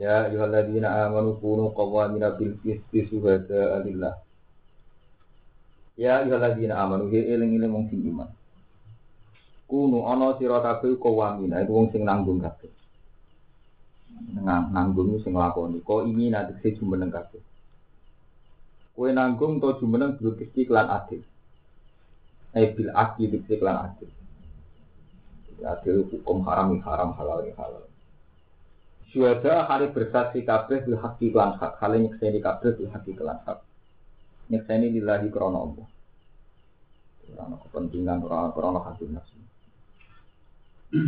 Ya ayyuhalladzina amanu kunu qawwamina bil qisti syuhada'a lillah. Ya ayyuhalladzina amanu he eling-eling wong sing iman. Kunu ana sira kabeh qawwamina itu wong sing nanggung kabeh. Nang nanggung sing nglakoni. Ko ini nanti sing jumeneng kabeh. Kowe nanggung to jumeneng bil qisti kelan adil. Eh bil adil bil kelan adil. Adil hukum haram haram halal halal. Syuhada hari bersaksi kabeh bil haqi lan hak. Hale nyekseni kabeh bil haqi lan hak. Nyekseni lillahi krana Allah. Krana kepentingan krana krana hati nafsu.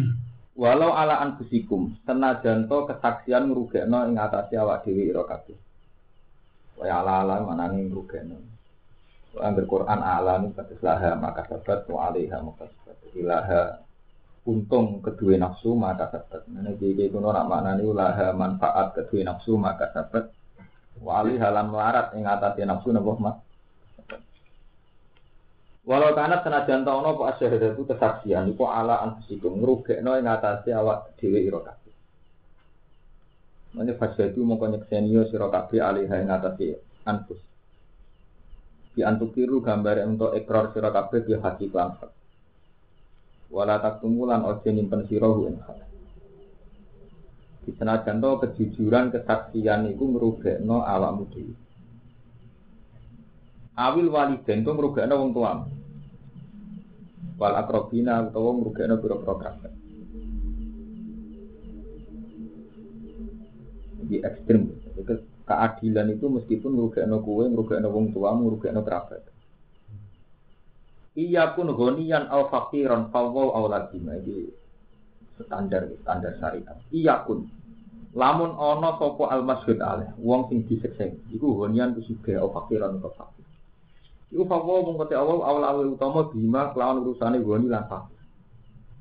Walau ala anfusikum senajan to kesaksian ngrugekno ing atase awak dhewe ira kabeh. Kaya ala ala manane ngrugekno. Angger Quran kados laha maka sabat wa alaiha maka sabat. Ilaha untung kedua nafsu maka sabat. Ini kiki kuno nak mana nih ulah manfaat kedua nafsu maka sabat. Wali halam melarat ing atasnya nafsu nabo mas. Walau karena senajan tau nopo asyhadat itu kesaksian itu ala anfusikum ngrugekno ing atasnya awak dhewe ira kabeh. Mane fasadu mongko nyekseni sira kabeh alih ing atasnya anfus. Di antukiru gambar untuk ekor sira di hati langsung wala taktumulan ojo nyimpen sirahu ing hak. Di senajan to kejujuran kesaksian iku ngrugekno awakmu dhewe. Awil waliden to ngrugekno wong tuamu. Wal akrobina utawa ngrugekno pira-pira. Di ekstrim. Keadilan itu meskipun ngrugekno kowe, ngrugekno wong tuamu, ngrugekno kerabat. Iya pun gonian al fakiran fawwaw au lagima iki standar standar syariat. Iya pun lamun ana sapa al masjid aleh wong sing diseksa iku gonian kusuge au fakiran au fakir. Iku fawwaw mung awal awal awal utama bima kelawan urusane goni lan fakir.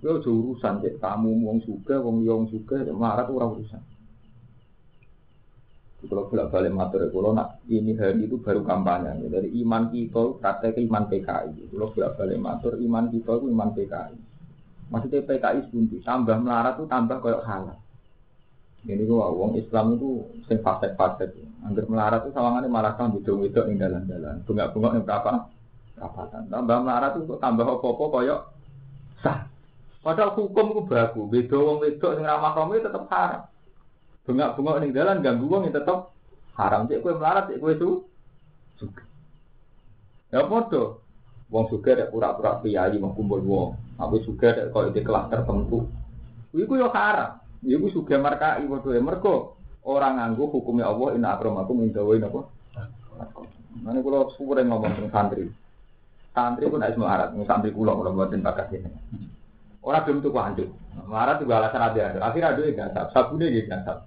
Yo urusan cek kamu wong suga wong yo wong suga marat ora urusan. Kalau bolak balik matur kalau nak ini hari itu baru kampanye. Dari iman kita, ke iman PKI. Kalau bolak balik matur iman kita itu iman PKI. Maksudnya PKI buntu, tambah melarat itu tambah kayak halal. Ini gua wong Islam itu sing fasek-fasek. Angger melarat itu sawangannya malah kan bidung-bidung ing dalan-dalan. Bunga-bunga ning berapa? Kapatan. Tambah melarat itu tambah apa-apa kayak sah. Padahal hukum itu bagus. Beda wong wedok sing ramah kamu tetap haram. Bengak-bengok ning dalan ganggu wong ya tetep haram. Cek kowe melarat, cek kowe su suka. Ya padha. Wong suka nek pura-pura priyayi mau kumpul wong. Aku suka nek kok di kelas tertentu. Iku yo haram. Iku suka markai padha ya mergo orang nganggo hukumnya Allah inna akramakum indawa napa. Mana kalau syukur ngomong tentang santri. Santri pun harus melarat, santri kulo kalau buatin bakat ini. Orang belum tuh lanjut. Melarat juga alasan ada. Akhirnya ada yang gasap, sabunnya gitu gasap.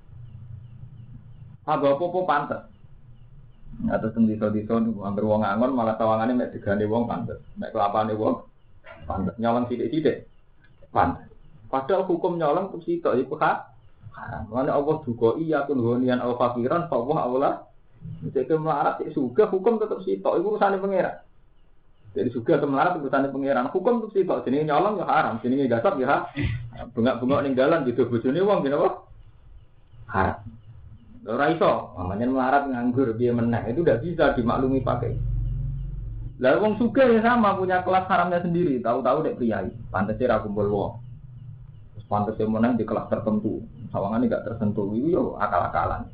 Apa apa pantes. Atau teng desa-desa niku anggere wong angon malah tawangane mek digane wong pantes. Mek kelapane wong pantes. Nyolong sithik-sithik pantes. Padahal hukum nyolong tuh sitok iku hak. Mana Allah juga iya kun gonian al fakiran fa Allah aula. Jadi melarat suka hukum tetap sitok iku urusane pangeran. Jadi juga melarat urusane pangeran. Hukum tuh sitok jenenge nyolong ya haram, jenenge gasap ya Bengak-bengok ning dalan gitu bojone wong gini apa? Haram. Ora iso, namanya melarat nganggur dia menang itu udah bisa dimaklumi pakai. Lalu wong suka ya sama punya kelas haramnya sendiri, tahu-tahu dek priai, pantasnya ra kumpul wong. Terus pantasnya menang di kelas tertentu, sawangan nggak tersentuh itu yo akal-akalan.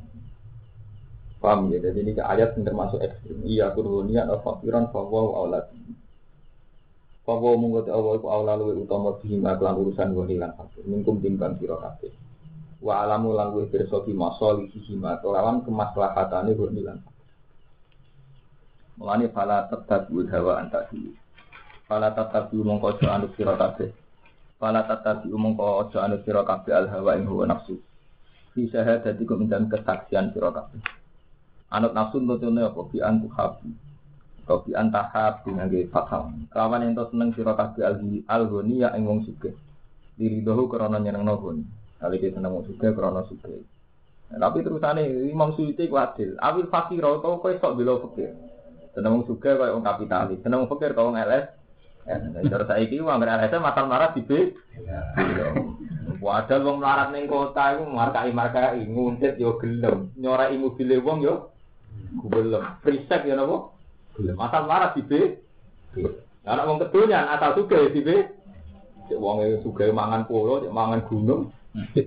Paham ya? Jadi ini ayat yang termasuk ekstrim. Iya kurhunia atau fakiran fawaw aulad. Fawaw mungkot awal ku aulad luwe utama bihima kelan urusan hilang fakir. Mingkum timbang kabeh wa alamu lan kuwi pirsa bi masalihi hima kelawan kemaslahatane gur nilan mulane fala tatabu hawa antasi fala tatabu mongko aja anut sira kabeh fala tatabu mongko aja anut sira kabeh al hawa ing hawa nafsu fi syahadatikum dan kesaksian sira kabeh. Anut nafsu nutune apa bi antu habu. Bi antahab dengan fathah. Kawan yang seneng sira kabeh al-ghani ya ing wong sugih. Diridohu krana nyenengno ghani. Kali kita seneng krana sugih. Nah, tapi terusane Imam Suyuti ku adil. Awil fakir atau kowe sok bela fakir. Seneng sugih koyo wong kapitalis. Seneng fakir koyo wong LS. Ya, cara saiki wong LS matal marah di B. Wadah wong melarat ning kota iku markai-markai nguntit yo gelem. Nyorai mobile wong yo gelem. Prisek yo napa? Gelem. Asal marah di B. Anak wong kedunya asal suge di B. Cek wong suge mangan polo, cek mangan gunung,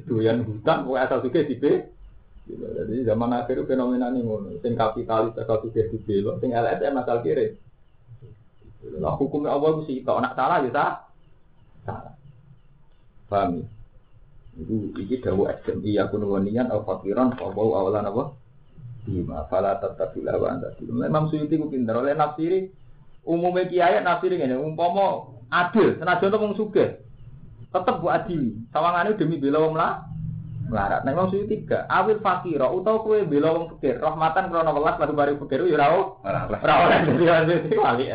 doyan hutan, kok asal suge di B. Jadi zaman akhir fenomena ini ngono. Sing kapitalis asal suge di B, sing LSM asal kiri. Lah hukumnya Allah mesti kok nak salah ya. Salah. Paham ya? Itu iki dawu SMI ya kuno wanian al fakiran fa awalan apa? Bima fala tatabila wa anta Memang Suyuti ku pinter oleh nafsiri umumnya kiai nafsiri ngene umpama adil senajan wong sugih tetep bu adili sawangane demi bela wong lah melarat. Nah, Imam Suyuti gak awil fakira utawa kowe bela wong fakir rahmatan krana welas lalu bari fakir ya ora ora ora dadi wali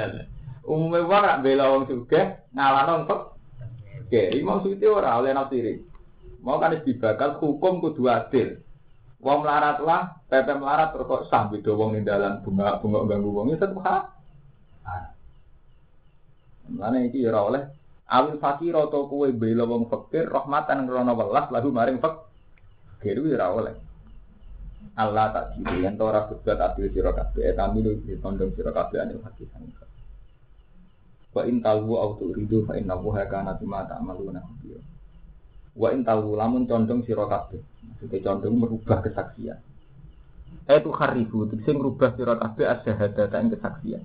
Umumnya wong rak bela wong sugih ngalano wong fakir. Imam Suyuti ora oleh nafsiri. Mau kan dibakal hukum kudu adil. Wong melarat lah, pepe melarat terus kok sah beda wong ning dalan bunga bunga ganggu wong itu hak. Mana iki ora oleh awil fakir atau kue bela wong fakir rahmatan krana welas lagu maring fakir kuwi ora oleh. Allah tak jadi yang tora berbuat adil sira kabeh etami lu ditondong sira kabeh anil hakikan. Wa in talwu au turidu fa inna huwa kana bima ta'maluna khabir. Wa in lamun condong sira kabeh Maksudnya condong merubah kesaksian. Itu haribu, itu merubah sira kabeh asyhadatan kesaksian.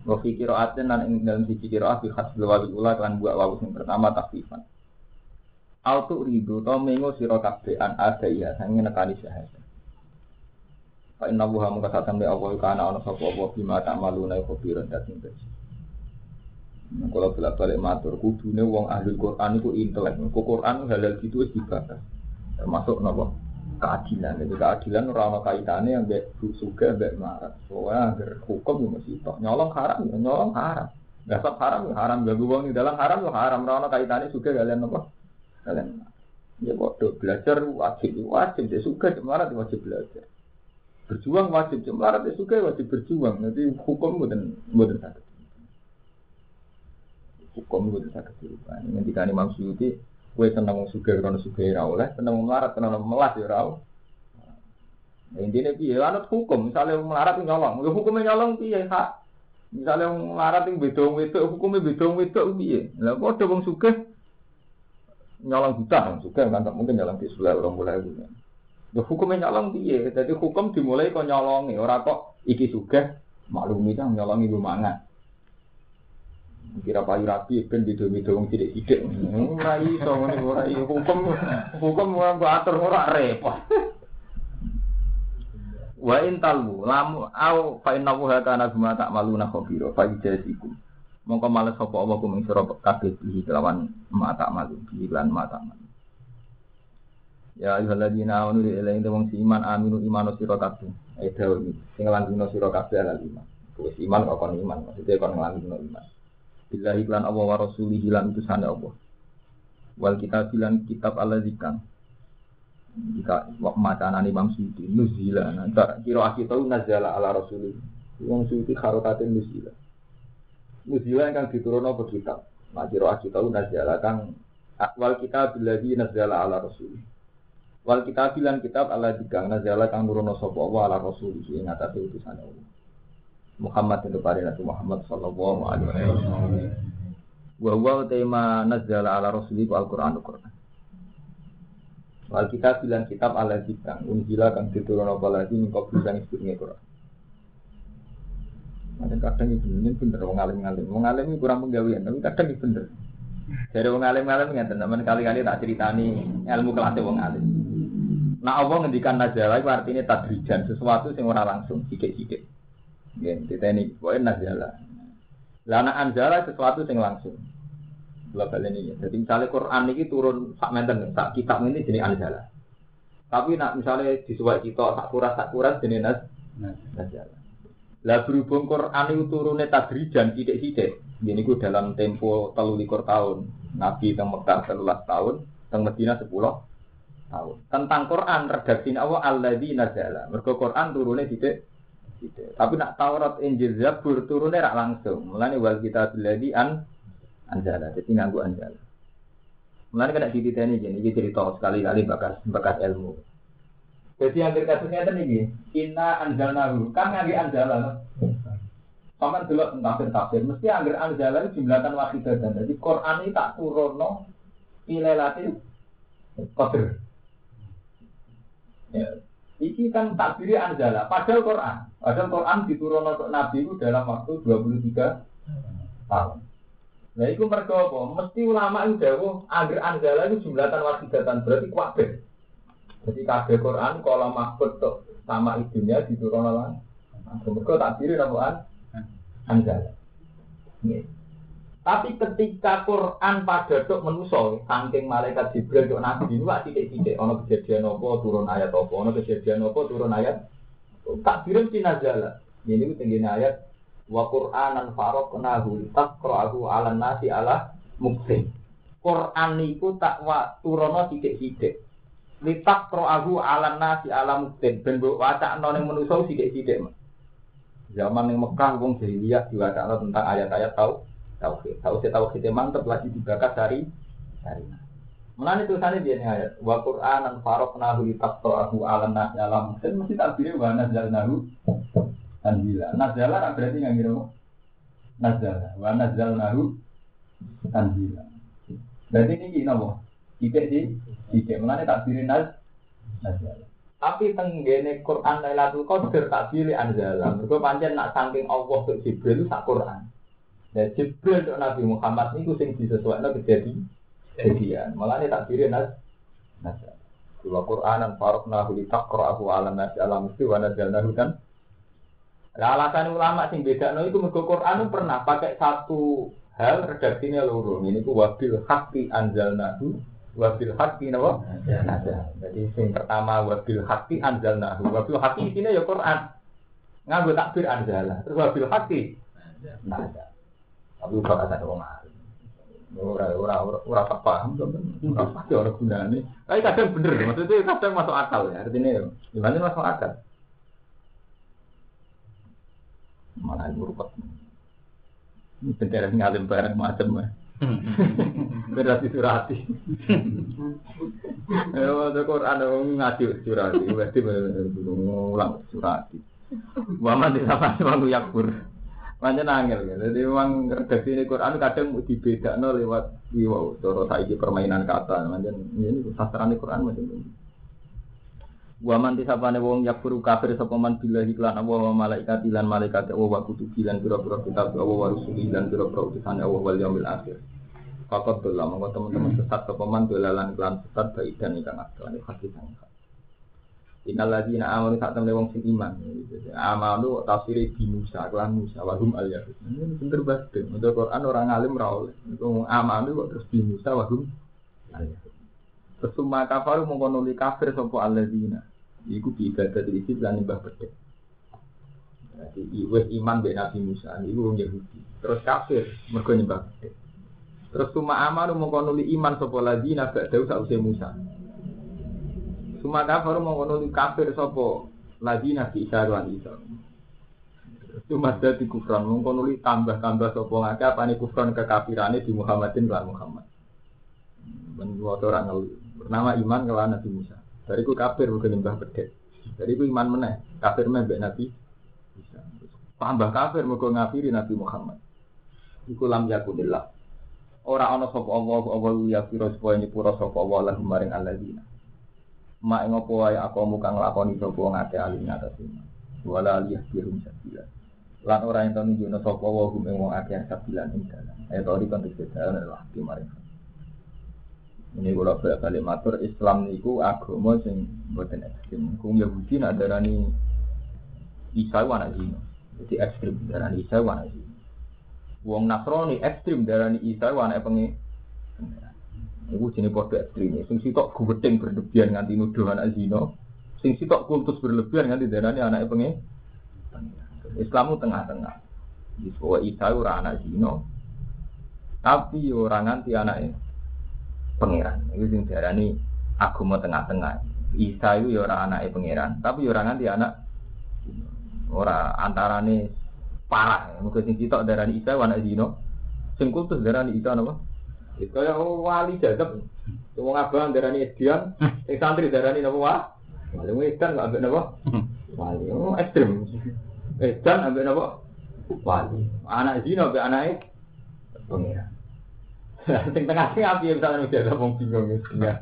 Wa fi qira'atin lan ing dalam siji qira'ah fi hasbil wali ula kan buat wawu sing pertama takfifan. Autu ridu to mengo sira kabeh an ada ya sange nekani syahadat. Fa inna wuha muka satam be Allah kana ana sapa apa bima ta'maluna khabiran dating bersih. Kalau bolak balik matur, kudune wong ahli Quran itu intelek. Ku Quran halal gitu wis dibahas. Termasuk nopo keadilan. Jadi keadilan orang kaitannya yang bek suka bek marah. Soalnya agar hukum itu masih tok. Nyolong haram, nyolong haram. Gasap haram, haram. Gak uang di dalam haram, ya haram. Orang kaitannya suka kalian nopo. Kalian ya bodoh belajar wajib, wajib. Dia suka marah, wajib belajar. Berjuang wajib, marah dia suka wajib berjuang. Nanti hukum bukan bukan sakit hukum itu bisa kehidupan. Ini ketika Imam Suyuti, kue senang wong suge karena suge ora oleh, senang wong melarat karena melas ya ora Nah, intinya piye anut hukum, misalnya wong melarat nyolong, ya hukumnya nyolong piye hak. Misalnya wong melarat yang beda wong wedok, hukumnya beda wong wedok piye. Lah ada wong suge nyolong buta, wong suge kan mungkin nyolong di sulai orang mulai itu. Ya hukumnya nyolong piye, jadi hukum dimulai kok nyolongi, ora kok iki suge maklumi kan nyolongi mangan. Kira payu rapi ben di domi dong tidak tidak ora iso ngene ora hukum hukum ora atur ora repot. Wa in lamu au fa inna wa kana bima ta'maluna khabira fa ijasikum mongko males sapa apa kuming sira kabeh iki kelawan mata malu iki lan mata malu Ya ayyuhalladzina amanu ilahi wong iman aminu imanu sira kabeh. Edaw sing lan dino sira kabeh ala iman. Wis iman kok kon iman maksudnya kon ngelanggino iman Bila iklan Allah wa rasuli hilan itu sana Allah. Wal kita bilang kitab Allah zikang. Jika macanan Imam Suyuti nuzila. Nah, kira tahu nazala ala rasuli. Imam Suyuti kharotatin nuzila. Nuzila yang kan diturun apa kitab. Nah kira tahu nazala kang wal kita bila nazala ala rasuli. Wal kita bilang kitab Allah zikang nazala kang nurono sopo Allah ala rasuli. Ingat itu sana Allah. Muhammad itu pada Nabi Muhammad Sallallahu Alaihi Wasallam. Wa tema nazala ala rasuliku al-Quran al-Quran. Wal kita bilang kitab ala zikang unjila kang diturun apa lagi mengkau bilang istilahnya Quran. Ada kadang itu ini bener wong alim ngalim, wong alim ini kurang penggawean, tapi kadang itu bener. Dari wong alim ngalim nggak teman kali-kali tak ceritani ilmu kelasnya wong alim. Nah Allah ngendikan nazala itu artinya tadrijan sesuatu yang orang langsung, sidik-sidik. Ya, kita ini pokoknya nazala. Lana anjala sesuatu yang langsung. Global ini ya. Jadi misalnya Quran ini turun sak menten, sak kitab ini jadi anjala. Tapi nak misalnya disuwak kita sak kuras sak kuras jenis nas nazalah. Lah berhubung Quran itu turunnya tadrijan sidik-sidik. Ini ku dalam tempo telu likur tahun. Nabi teng Mekah telulas tahun, teng Medina sepuluh tahun. Tentang Quran redaksi Allah alladzi nazala. Mergo Quran turunnya sidik sidik. Tapi nak Taurat Injil Zabur turunnya rak langsung. Mulane wal kita biladi an anjala. Jadi nganggu anjala. Mulane kena dititeni gini, iki cerita sekali-kali bekas bekas ilmu. Jadi yang kasusnya itu nih, inna anjalnahu, kan ngagi anjala. Paman dulu tafsir tafsir, mesti angger anjala itu jumlahkan dan Jadi Quran ini tak turunno ilelatil qadr. Ya. Iki kan takdiri anjala, padahal Quran. Padahal Quran diturun untuk Nabi itu dalam waktu 23 tahun. Nah, itu mereka apa? Mesti ulama itu dawuh angger anjala itu jumlahkan dan berarti kuatir. Jadi kabeh Quran kalau mahfud tuh sama ibunya diturun Allah. Mereka tak diri namanya Anjal. Tapi ketika Quran pada dok menusol, saking malaikat Jibril dok nabi ini wak tidak tidak. Ono kejadian apa turun ayat apa, ono kejadian apa turun ayat. Tak kirim si nazala. Ini tinggi ayat wa Qur'anan faraqnahu taqra'ahu 'alan nasi ala muksin. Quran niku tak wa turono tidak-tidak litak ro'ahu ala nasi ala muktin ben mbok wacakno ning manusa sithik-sithik zaman ning Mekah wong jahiliyah diwacakno tentang ayat-ayat tau tauhid. Tauhid tauhid mantep lagi dibakas dari dari Mulane tulisane dia nih ayat wa Qur'anan faraqnahu litaqra'ahu 'ala nasi ala muktin mesti takbire wa nazzalnahu tanzila. Nazala berarti nggak ngira nazala wa nazzalnahu tanzila. Berarti ini gini napa? Tidak sih, tidak mana tak pilih naz, Tapi tenggene Quran Lailatul Qadar tak pilih anjala. Mereka panjang nak saking Allah ke Jibril sak Quran. Ya Jibril untuk Nabi Muhammad itu sing disesuaikan kejadian. Kejadian. Malah ini tak pilih naz, nazala. Kula Quranan farqnahu li taqra'ahu 'ala nasi ala mesti wa nazzalnahu kan. Alasan ulama sing bedakno itu mergo Quran pernah pakai satu hal redaksinya loro. Ini ku wabil haqqi anzalnahu wabil haki napa? Nada. Jadi sing pertama wabil haki anzalnahu. Wabil haki sini ya Quran. Nganggo takbir anzala. Terus wabil haki nada. Tapi udah kata wong alim. Ora ora ora tak paham ora pasti ora gunane. Tapi kadang bener, maksudnya kadang masuk akal ya. Artinya ya, gimana masuk akal? Malah ngurupet. Ini bendera ngalim bareng macam ya. Berarti surati. Ya waktu Quran ngaji surati, berarti ngulang surati. Waman di sama sama yakbur. Macam nangil ya. Jadi memang redaksi ini Quran kadang no lewat wow, cara saiki permainan kata. Macam ini sasaran Quran macam ini. Waman tisapane wong yakfuru kafir sapa man billahi lan Allah wa malaikat lan malaikat Allah wa kutubi lan pira-pira kitab Allah wa rusuli lan pira-pira utusan Allah wal yaumil akhir. Fakot dola, mongko teman-teman sesat ke peman dolalan kelan sesat baik dan ikan akal ini kasih sangka. Inal lagi na amal saat temen wong sing iman. Amalu tafsir di Musa, kelan Musa, wahum al yahud. Ini bener banget. Untuk Quran orang alim rawol. Itu amalu kok terus di Musa, wahum al yahud. Terus summa kafaru mongko nuli kafir sopo alladzina. Iku bi ibadah di isi lan nyembah bedhe. Jadi wis iman be Nabi Musa, iku wong Yahudi. Terus kafir mergo nyembah. Terus tuma amanu nuli iman sopo lagi naga dawu sausai Musa. Suma kafir mau nuli kafir sopo lagi nabi Isa lan Isa. Cuma dadi kufran mau nuli tambah-tambah sopo ngake apa nih kufran kekafirane di Muhammadin lan Muhammad. Ben orang ngeluh. Bernama iman kelan Nabi Musa. Dari ku kafir bukan nyembah pedet. Dari ku iman meneh. Kafir meneh Nabi Isa. Tambah kafir mau ngafiri Nabi Muhammad. Iku lam yakunillah. Ora ana sapa Allah Allah ya pira supaya nyepura sapa Allah lan maring alladzina. Ma ing apa wae aku kang lakoni sapa ngate alim atas iman. Wala aliyah birum sabila. Lan ora ento nunjukno sapa wa gum ing wong akeh sabilan ing dalan. Ayat ori konteks dalan adalah di maring. Ini kalau balik matur Islam niku agama sing mboten ekstrim. Kung Yahudi nak darani Isa wa anak zina. Jadi ekstrim darani Isa wa anak zina. Wong Nasrani ekstrim darani Isa wana pengi. Iku jenis podo ekstrim. Sing sitok gubedeng berlebihan nganti nuduh anak zina. Sing sitok kultus berlebihan nganti darani anaknya pengen. Islam itu tengah-tengah. Bahwa Isa ora anak zina. Tapi orang nganti anaknya pangeran. Itu sing darani agama tengah-tengah. Isa itu ya orang anaknya pangeran, tapi ya orang nganti anak ora antarane parah. Mungkin sing sitok darani Isa anak zina. Sing kultus darani Isa napa? Itu kaya wali jadab. Wong abang darani edian, sing santri darani napa wah? Wali wedan kok ambek napa? Wali. Oh, ekstrem. Edan ambek napa? Wali. Anak zina ambek anake pengira. Sing tengah sing api misalnya udah ada wong bingung ya.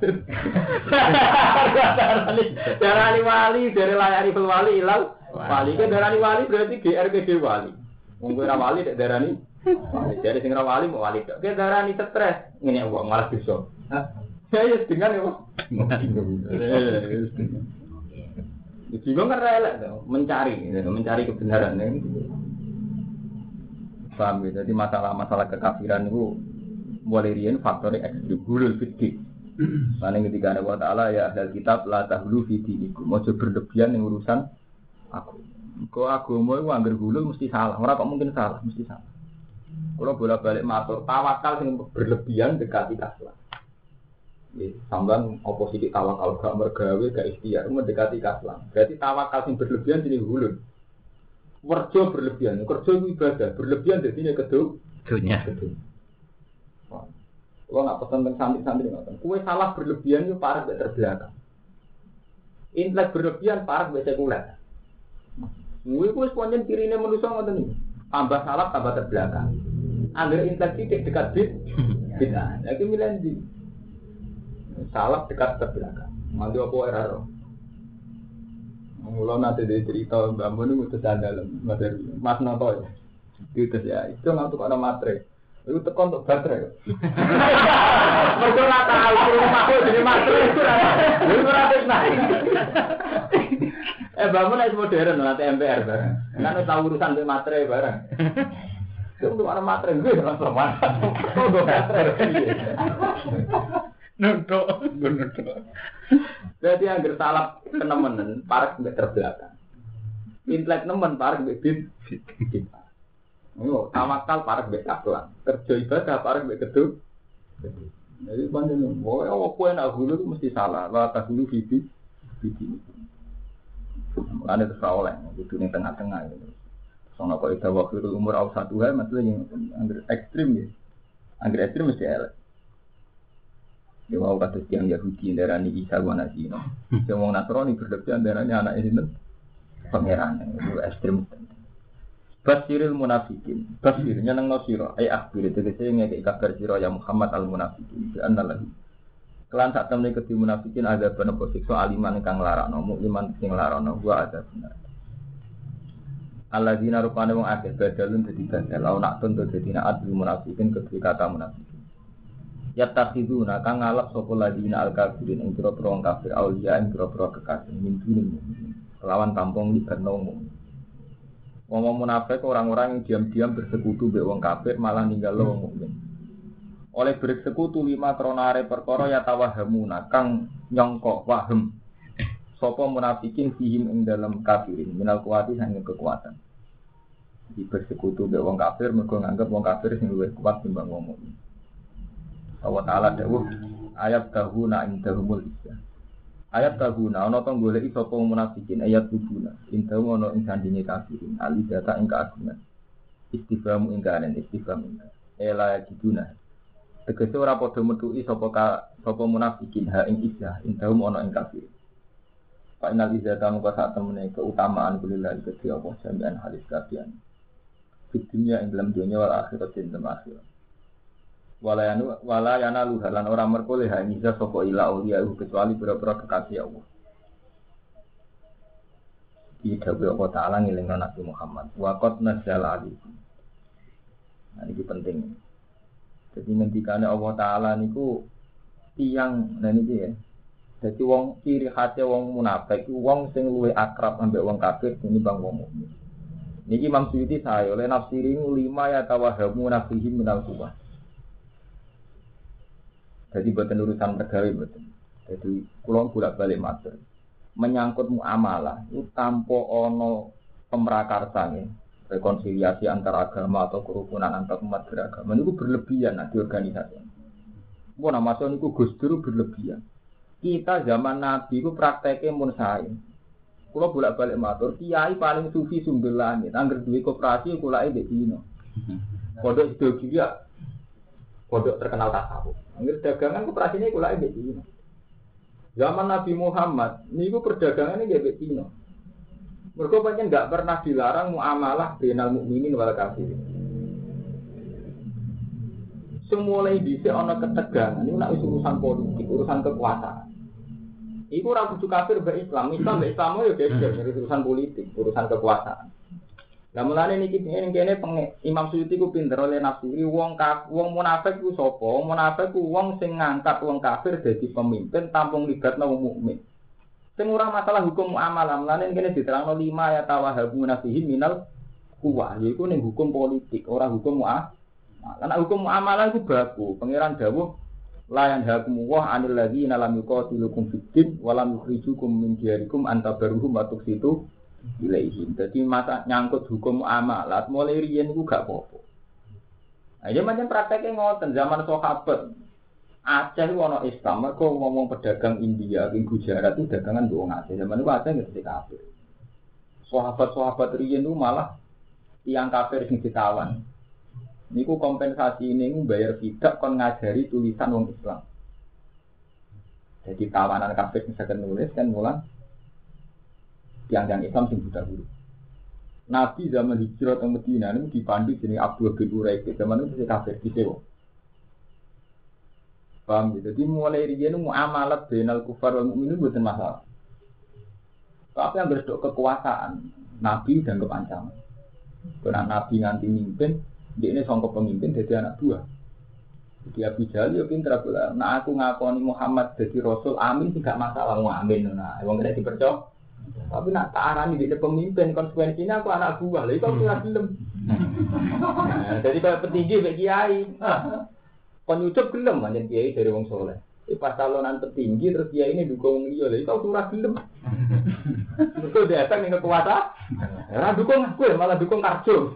Darani wali, dari layari wali ilal. Wali kan darani wali berarti GRPD wali. Wong wali dek darani jadi sing wali mau wali. Oke darah ini stres. Ini aku malah bisa. Saya dengan ya. Bingung kan rela mencari, mencari kebenaran. Paham ya? Jadi masalah-masalah kekafiran itu mulai rian faktor ekstrim gulul fikih. Karena ketika ada Taala ya ada kitab la tahlu fiti iku. Mau berlebihan yang urusan aku. Kau agama itu anggar gulul mesti salah. Orang kok mungkin salah, mesti salah. Kalau bolak balik matur, tawakal yang berlebihan dekati kaslan. Sambang oposisi tawakal gak mergawe gak ikhtiar mendekati kaslan. Berarti tawakal yang berlebihan ini hulun. Werjo berlebihan, kerja ibadah, berlebihan jadi kedua. Dunia. Kalau nggak pesan tentang santri-santri nggak Kue salah berlebihan itu parah gak terbelakang. Intelek berlebihan parah gak sekuler. Kue kue semuanya kirinya manusia nggak. Tambah salah tambah terbelakang. Ambil infeksi di dekat bid, bid'ah. Lagi milih di salah dekat terbelakang. Mantu apa era roh. Mula nanti dia cerita Mbak Mun itu dalam materi Mas Noto ya. Itu ya. Itu nggak untuk ada materi. Itu tekan untuk baterai. Mereka tahu rumah aku jadi materi itu Itu rata naik. Eh bangun es modern nanti MPR bareng. Kan tahu urusan di materi bareng. Itu untuk anak materi gue dengan perempuan. Untuk materi. Nutuk, gue nutuk. Berarti yang bersalap kenemenen, parek mbek terbelakang. Intelek nemen parek mbek bid. Oh, tawakal parek mbek kaplan. Kerja ibadah parek mbek keduk. Jadi panjang, oh, oh, kue nak hulu itu mesti salah. Lah tak hulu bibi, bibi. Ada terus oleh, itu di tengah-tengah. Gitu. Soalnya kok itu waktu umur awal satu hari, maksudnya yang anggur ekstrim ya. Anggur ekstrim mesti elek. Ya mau kata yang Yahudi darah ini Isa gua nasi no. Yang mau Nasrani berlebihan darahnya anak ini pangeran itu ekstrim. Basiril munafikin, basirnya nang nosiro, ay akhir itu kita ngeke kabar siro ya Muhammad al munafikin, di anda lagi. Kelan saat temen keti munafikin ada penepuk sikso aliman kang larano, mukliman sing larano, gua ada benar. Allah dina rupane wong akeh badalun dadi badal au nak tun dadi naat munafikin kedue kata munafikin ya takhiduna kang ngalap sapa ladina al kafirin ing pira-pira kafir auliya ing pira-pira kekasih min lawan tampung di umum Wong munafik orang-orang yang diam-diam bersekutu be wong kafir malah ninggal wong mukmin. Oleh bersekutu lima kronare perkara ya tawahamuna kang nyongkok waham Sopo munafikin fihim ing dalam kafirin minal kuati kekuatan. Di bersekutu be wong kafir mergo nganggep wong kafir sing luwih kuat timbang wong mukmin. Allah taala dawuh ayat tahuna indahumul isya. Ayat tahuna ana to golek sapa munafikin ayat tubuna indahu ana ing sandinge kafirin ali data ing keagungan. Istifham ing kanen istifham ela diduna. Tegese ora padha metuki sapa sapa munafikin ha ing isya indahum ana ing kafirin. Pak Inal Izzata muka saat temennya keutamaan kulilah kedhi Allah jami'an halis kafian. Di yang dalam dunia wal akhirat dan dalam akhirat. Walayanu walayana luhalan orang merkoleh hanya sopo ila uliya kecuali berapa kekasih Allah. Di dawe Allah Ta'ala ngilingkan Nabi Muhammad. Wakot nazal alikum. Nah ini penting. Jadi ngendikannya Allah Ta'ala niku tiang, nah ini ya, jadi wong ciri khasnya wong munafik wong sing luwe akrab ambek wong kafir bang wong mukmin. Niki Imam Suyuti saya oleh nafsiri lima ya tawahamu nafsihim minal kuwah. Jadi buatan urusan pegawai buatan. Jadi kulon bolak balik matur. Menyangkut muamalah itu tanpa ono pemerakarsa ya. Rekonsiliasi antar agama atau kerukunan antar umat beragama itu berlebihan nah, di organisasi. Mau nama itu Gus Dur berlebihan. Kita zaman Nabi itu prakteknya mun sain. Kalau bolak balik matur, kiai paling sufi sumber langit. Angger duit koperasi, kula ini dino. Pondok itu juga, pondok terkenal tasawuf. Angger dagangan koperasinya kula ini dino. Zaman Nabi Muhammad, niku perdagangannya gak Cina. Mereka banyak nggak pernah dilarang muamalah dengan mukminin wal kafir. Semulai di ono ketegangan, ini nak urusan politik, urusan kekuasaan. Iku ora kudu kafir Islam, Islam be Islam yo geger urusan politik, urusan kekuasaan. Lah mulane niki ngene kene Imam Suyuti ku pinter oleh nafsu. Wong kaf, wong munafik ku sapa? Munafik ku wong sing ngangkat wong kafir dadi pemimpin tampung libatno wong mukmin. Sing ora masalah hukum muamalah, mulane kene diterangno lima ya tawahabu nafihi minal kuwa, yaiku ning hukum politik, ora hukum muamalah. Karena hukum muamalah itu baku. Pangeran dawuh la yanhakum wa 'anil ladzina lam yuqatilukum fid din wa lam yukhrijukum min diyarikum antabaruhum wa tuqsitu ilaihim. Jadi masa nyangkut hukum amalat mulai riyen itu gak apa-apa. Nah, ya macam prakteknya ngoten zaman sahabat. Aceh wono Islam, mereka ngomong pedagang India, di Gujarat itu dagangan doang Aceh. Zaman itu Aceh nggak kafir. Sahabat-sahabat riyen itu malah tiang kafir sing ditawan. Niku kompensasi ini bayar tidak kon ngajari tulisan wong Islam. Jadi tawanan kafir misalkan nulis kan mulang yang-yang Islam sing buta dulu. Nabi zaman hijrah ke Medina ini dipandu jadi Abdul bin Uraik. Zaman itu kafir di sewa. Paham gitu. Jadi mulai riyen muamalat benal kufar wal mukminin bukan masalah. Tapi yang berdok kekuasaan, Nabi dan kepancangan. Karena Nabi nganti mimpin, dia ini songkok pemimpin jadi anak buah. Jadi Abu Jahal ya pinter Nah aku ngakoni Muhammad jadi Rasul, amin tidak masalah, mau amin. Nah, emang tidak dipercaya. Tapi nak tak arani di pemimpin konsekuensinya aku anak buah. Lah itu aku ora gelem. Nah, jadi kalau petinggi kayak kiai. Penyucup gelem aja kiai dari wong soleh. Eh, pas calonan petinggi terus kiai ini dukung. Lah itu aku ora gelem. Mergo datang ning kekuasaan. Ora dukung aku ya malah dukung karjo.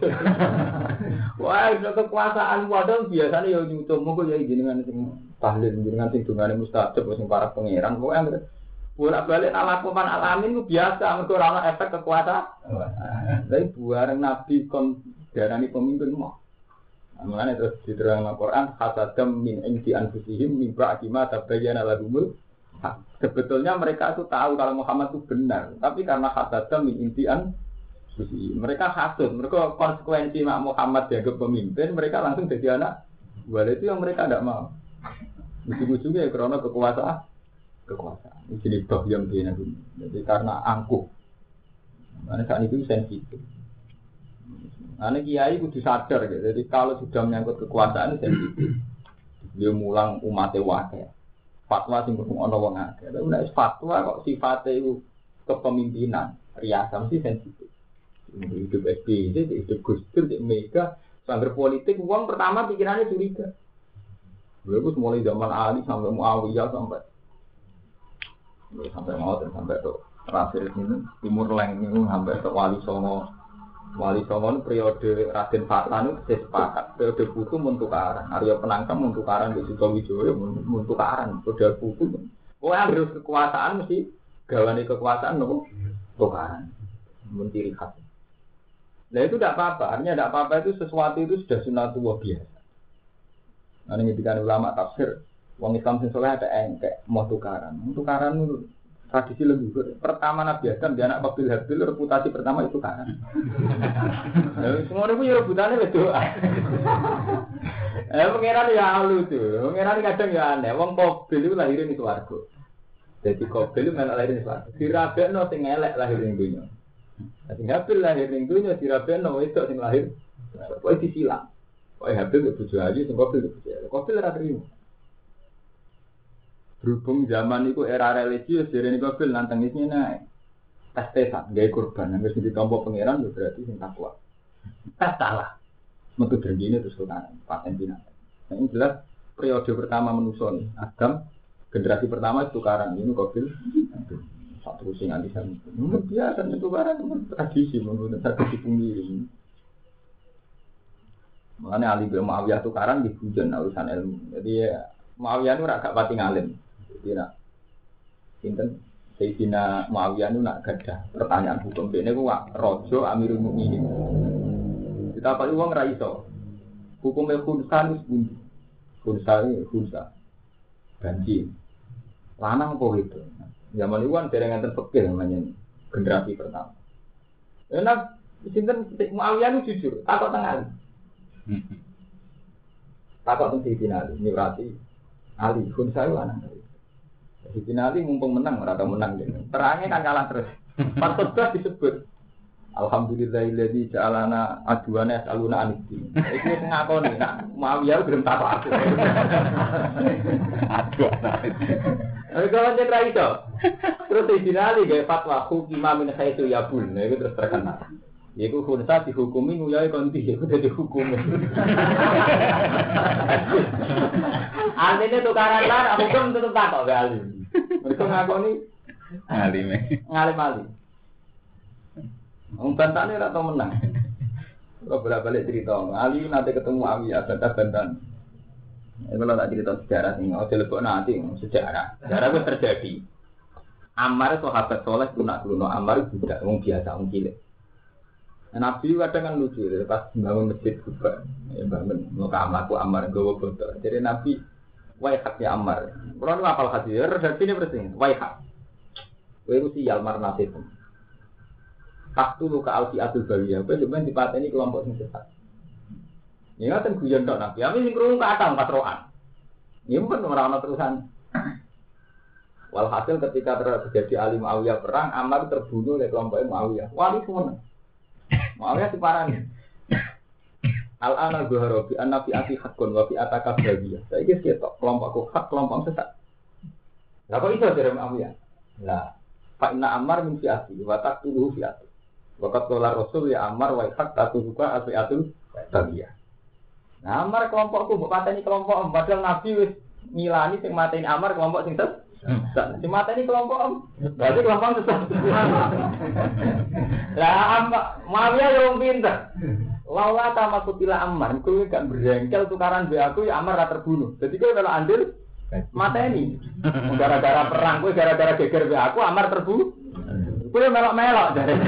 Wah, itu kekuasaan wadah biasanya ya nyucup monggo ya jenengan sing tahlil jenengan sing dungane mustajab sing para pangeran. Pokoke bolak balik ala kuman alamin itu biasa mereka orang efek kekuasaan tapi buareng nabi kon darani pemimpin mau Mengenai terus diterang Al-Quran Hasadam min indi anfusihim min ba'dima tabayyana lahumul Sebetulnya mereka itu tahu kalau Muhammad itu benar Tapi karena hasadam min indi anfusihim Mereka hasud, mereka konsekuensi Mak Muhammad dianggap pemimpin Mereka langsung jadi anak Buat itu yang mereka tidak mau Ujung-ujungnya ya karena kekuasaan kekuasaan. Ini bab yang dia Jadi karena angkuh. Karena saat itu sensitif. Karena kiai itu disadar gitu. Jadi kalau sudah menyangkut kekuasaan sensitif. Dia mulang umat wakil. Fatwa sing kurang ono wong akeh. Tapi nek fatwa kok sifatnya itu kepemimpinan, riasa mesti sensitif. Hidup SBY, hidup Gus Dur, Mega, sambil politik, uang pertama pikirannya curiga. Beliau mulai zaman Ali sampai Muawiyah sampai sampai mau sampai tuh terakhir ini timur leng ini sampai ke wali songo wali songo periode Raden Fatan itu sepakat periode buku mentukaran Arya Penangkam mentukaran di Suto Wijoyo mentukaran periode oh yang harus kekuasaan mesti gawani kekuasaan nopo? Tukaran. Menciri khas. Nah itu tidak apa-apa, artinya tidak apa-apa itu sesuatu itu sudah sunatullah biasa. Nah ini ulama tafsir, Wong Islam sing soleh ada engkek mau tukaran. Tukaran itu tradisi leluhur. Pertama Nabi Adam dia anak Babil Habil reputasi pertama itu tukaran. Semua itu ya rebutannya itu. Eh pangeran ya alu tuh. Pangeran kadang ya aneh. Wong Babil itu lahirin di swarga. Jadi Babil itu malah lahirin di swarga. Dirabekno sing elek lahir ning dunya. Sing Habil lahir ning dunya dirabekno itu sing lahir. Pokoke disilang. Pokoke Habil itu bojo ayu sing Babil itu bojo. Babil ora terima. Berhubung zaman itu era religius, jadi ini kabil nantang ini naik. Tes tesan, gaya kurban, yang harus ditompo pangeran, berarti sing takwa. Tes salah. Metu bergini terus sultan, paten binatang. Nah, ini jelas periode pertama menuson Adam generasi pertama itu tukaran ini kobil satu sing anti sami biasa itu barang tradisi menurut tradisi pengirim Makanya Ali bin Muawiyah tukaran di hujan urusan ilmu. Jadi ya, Muawiyah itu agak pati ngalim. Jadi nak Sinten Sayyidina Muawiyah itu nak gadah pertanyaan hukum. Ini ku rojo Amirul Mukminin. Kita pakai uang raiso. Hukumnya khunsa itu sebundi. Khunsa ini khunsa. Banci. Lanang apa itu? Zaman itu kan ngantar pekil namanya generasi pertama. Enak, sinten Muawiyah itu jujur, takut tengah. Takut tuh Sayyidina Ali, ini berarti Ali, khunsa itu dari. Sayyidina Ali mumpung menang, merata menang. Terangnya kan kalah terus. Pas disebut Alhamdulillahilladzi ja'alana aduana yas'aluna aniddin. Iku wis ngakoni nak Muawiyah gelem takok aku. Aduana. Tapi kalau ra iso. Terus dinali gawe fatwa hukima min khaitu yabul. Nah itu terus terkenal. Iku khunsa dihukumi nguyai konti, iku dadi hukum. Artinya tukaran lah, hukum tetep takok gak alim. Mereka ngakoni alim. Ngalim-alim. Wong bantane ora tau menang. Kalau bolak-balik cerita, Ali nanti ketemu Awiyah, bantah-bantahan. Ini kalau tak cerita sejarah sih, oh lebok nanti sejarah. Sejarah itu terjadi. Ammar sahabat soleh kunak kuno, Ammar budak, wong biasa, wong cilik. Nah, Nabi kadang kan lucu, pas bangun masjid juga, ya bangun mau aku Ammar gue botol. Jadi Nabi, waihat ya Ammar. Kalau nu apal hadis, redaksi ini bersih, waihat. Wairu sial mar nasib. Faktu luka alfi atul bawiyah. Gue sebenarnya dipateni kelompok yang sesat. Ini kan guyon dok nabi. Kami sing kerungu ke atas patroan. Ini pun orang terusan. Walhasil ketika terjadi Ali Muawiyah perang, Ammar terbunuh oleh kelompok Muawiyah. Wali semua. Muawiyah separah nih. Al ana zuhara bi anna fi ati hakun wa fi ataka bawiyah. Saiki ketok kelompokku hak kelompok sesat. Lah kok iso dari Muawiyah? Lah, fa inna Ammar min fi ati wa taqtuluhu fi ati. Wakat dolar Rasul ya Amar wa hak tatu juga api atul bagia. Nah Amar kelompokku buat ini kelompok padahal Nabi wis ngilani sing ini Amar kelompok sing ses. Si ini kelompok om, berarti kelompok sesat. Lah Amar, Muawiyah yang pinter. Laula sama kutila Ammar, kowe gak berjengkel tukaran be aku ya Amar ra terbunuh. Jadi kowe kalau andil ini. Gara-gara perang kowe gara-gara geger be aku Amar terbunuh. Kue melok-melok dari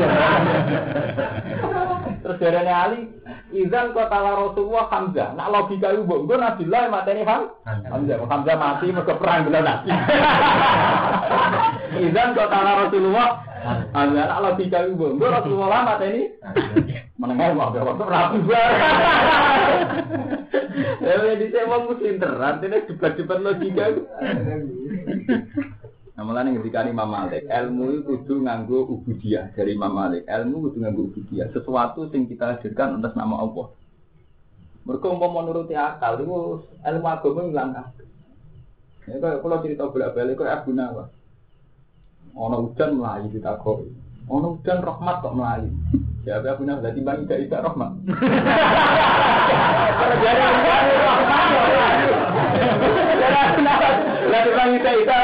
Terus dari Ali, Izan kota Rasulullah Hamzah. Nak logika itu bu, gue Nabilah mateni Ham. Hamzah, Hamzah mati mereka perang bila nabi. Izan kota Rasulullah Hamzah. Nak logika itu bu, gue Rasulullah mateni. Menengah mau bawa tuh rapi Ya, di saya mau musim artinya debat-debat logika. Nah, mulane ketika Imam Malik, ilmu itu kudu nganggo ubudiyah dari Imam Malik. Ilmu kudu nganggo ubudiyah, sesuatu yang kita hadirkan atas nama Allah. Mereka mau menuruti akal, itu ilmu agama hilang kabeh. Ya kalau cerita bolak-balik kok Abu Nawas. Ono hujan melayu di takoi. Ono hujan rahmat kok melayu. Ya Abu Nawas berarti bang tidak rahmat. Jadi rahmat. Lah tukang ita ita.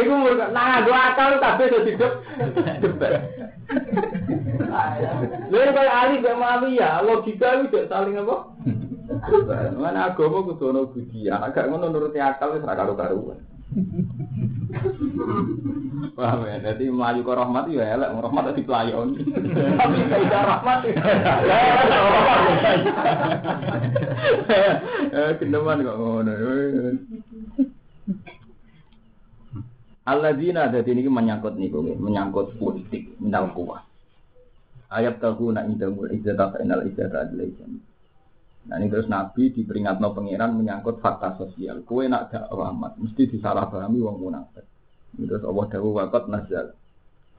Iku nah dua akal tapi itu hidup debat. Lalu kalau Ali mau ya logika itu saling apa? Mana agama kudu ono budi, anak gak ngono nuruti akal wis ra karo-karuan. Paham ya, jadi melayu ke rahmat ya elek, rahmat di pelayon. Tapi tidak rahmat ya. Eh, kendeman kok ngono. Alladzina ada ini menyangkut nih, menyangkut politik, menang kuah. Ayat tahu nak indamul izzata fa innal izzata adilaisan. Nah ini terus Nabi diperingatno pangeran menyangkut fakta sosial. Kue nak dakwah amat, mesti disalahpahami wong munafik. Terus Allah dawuh waqat nazal.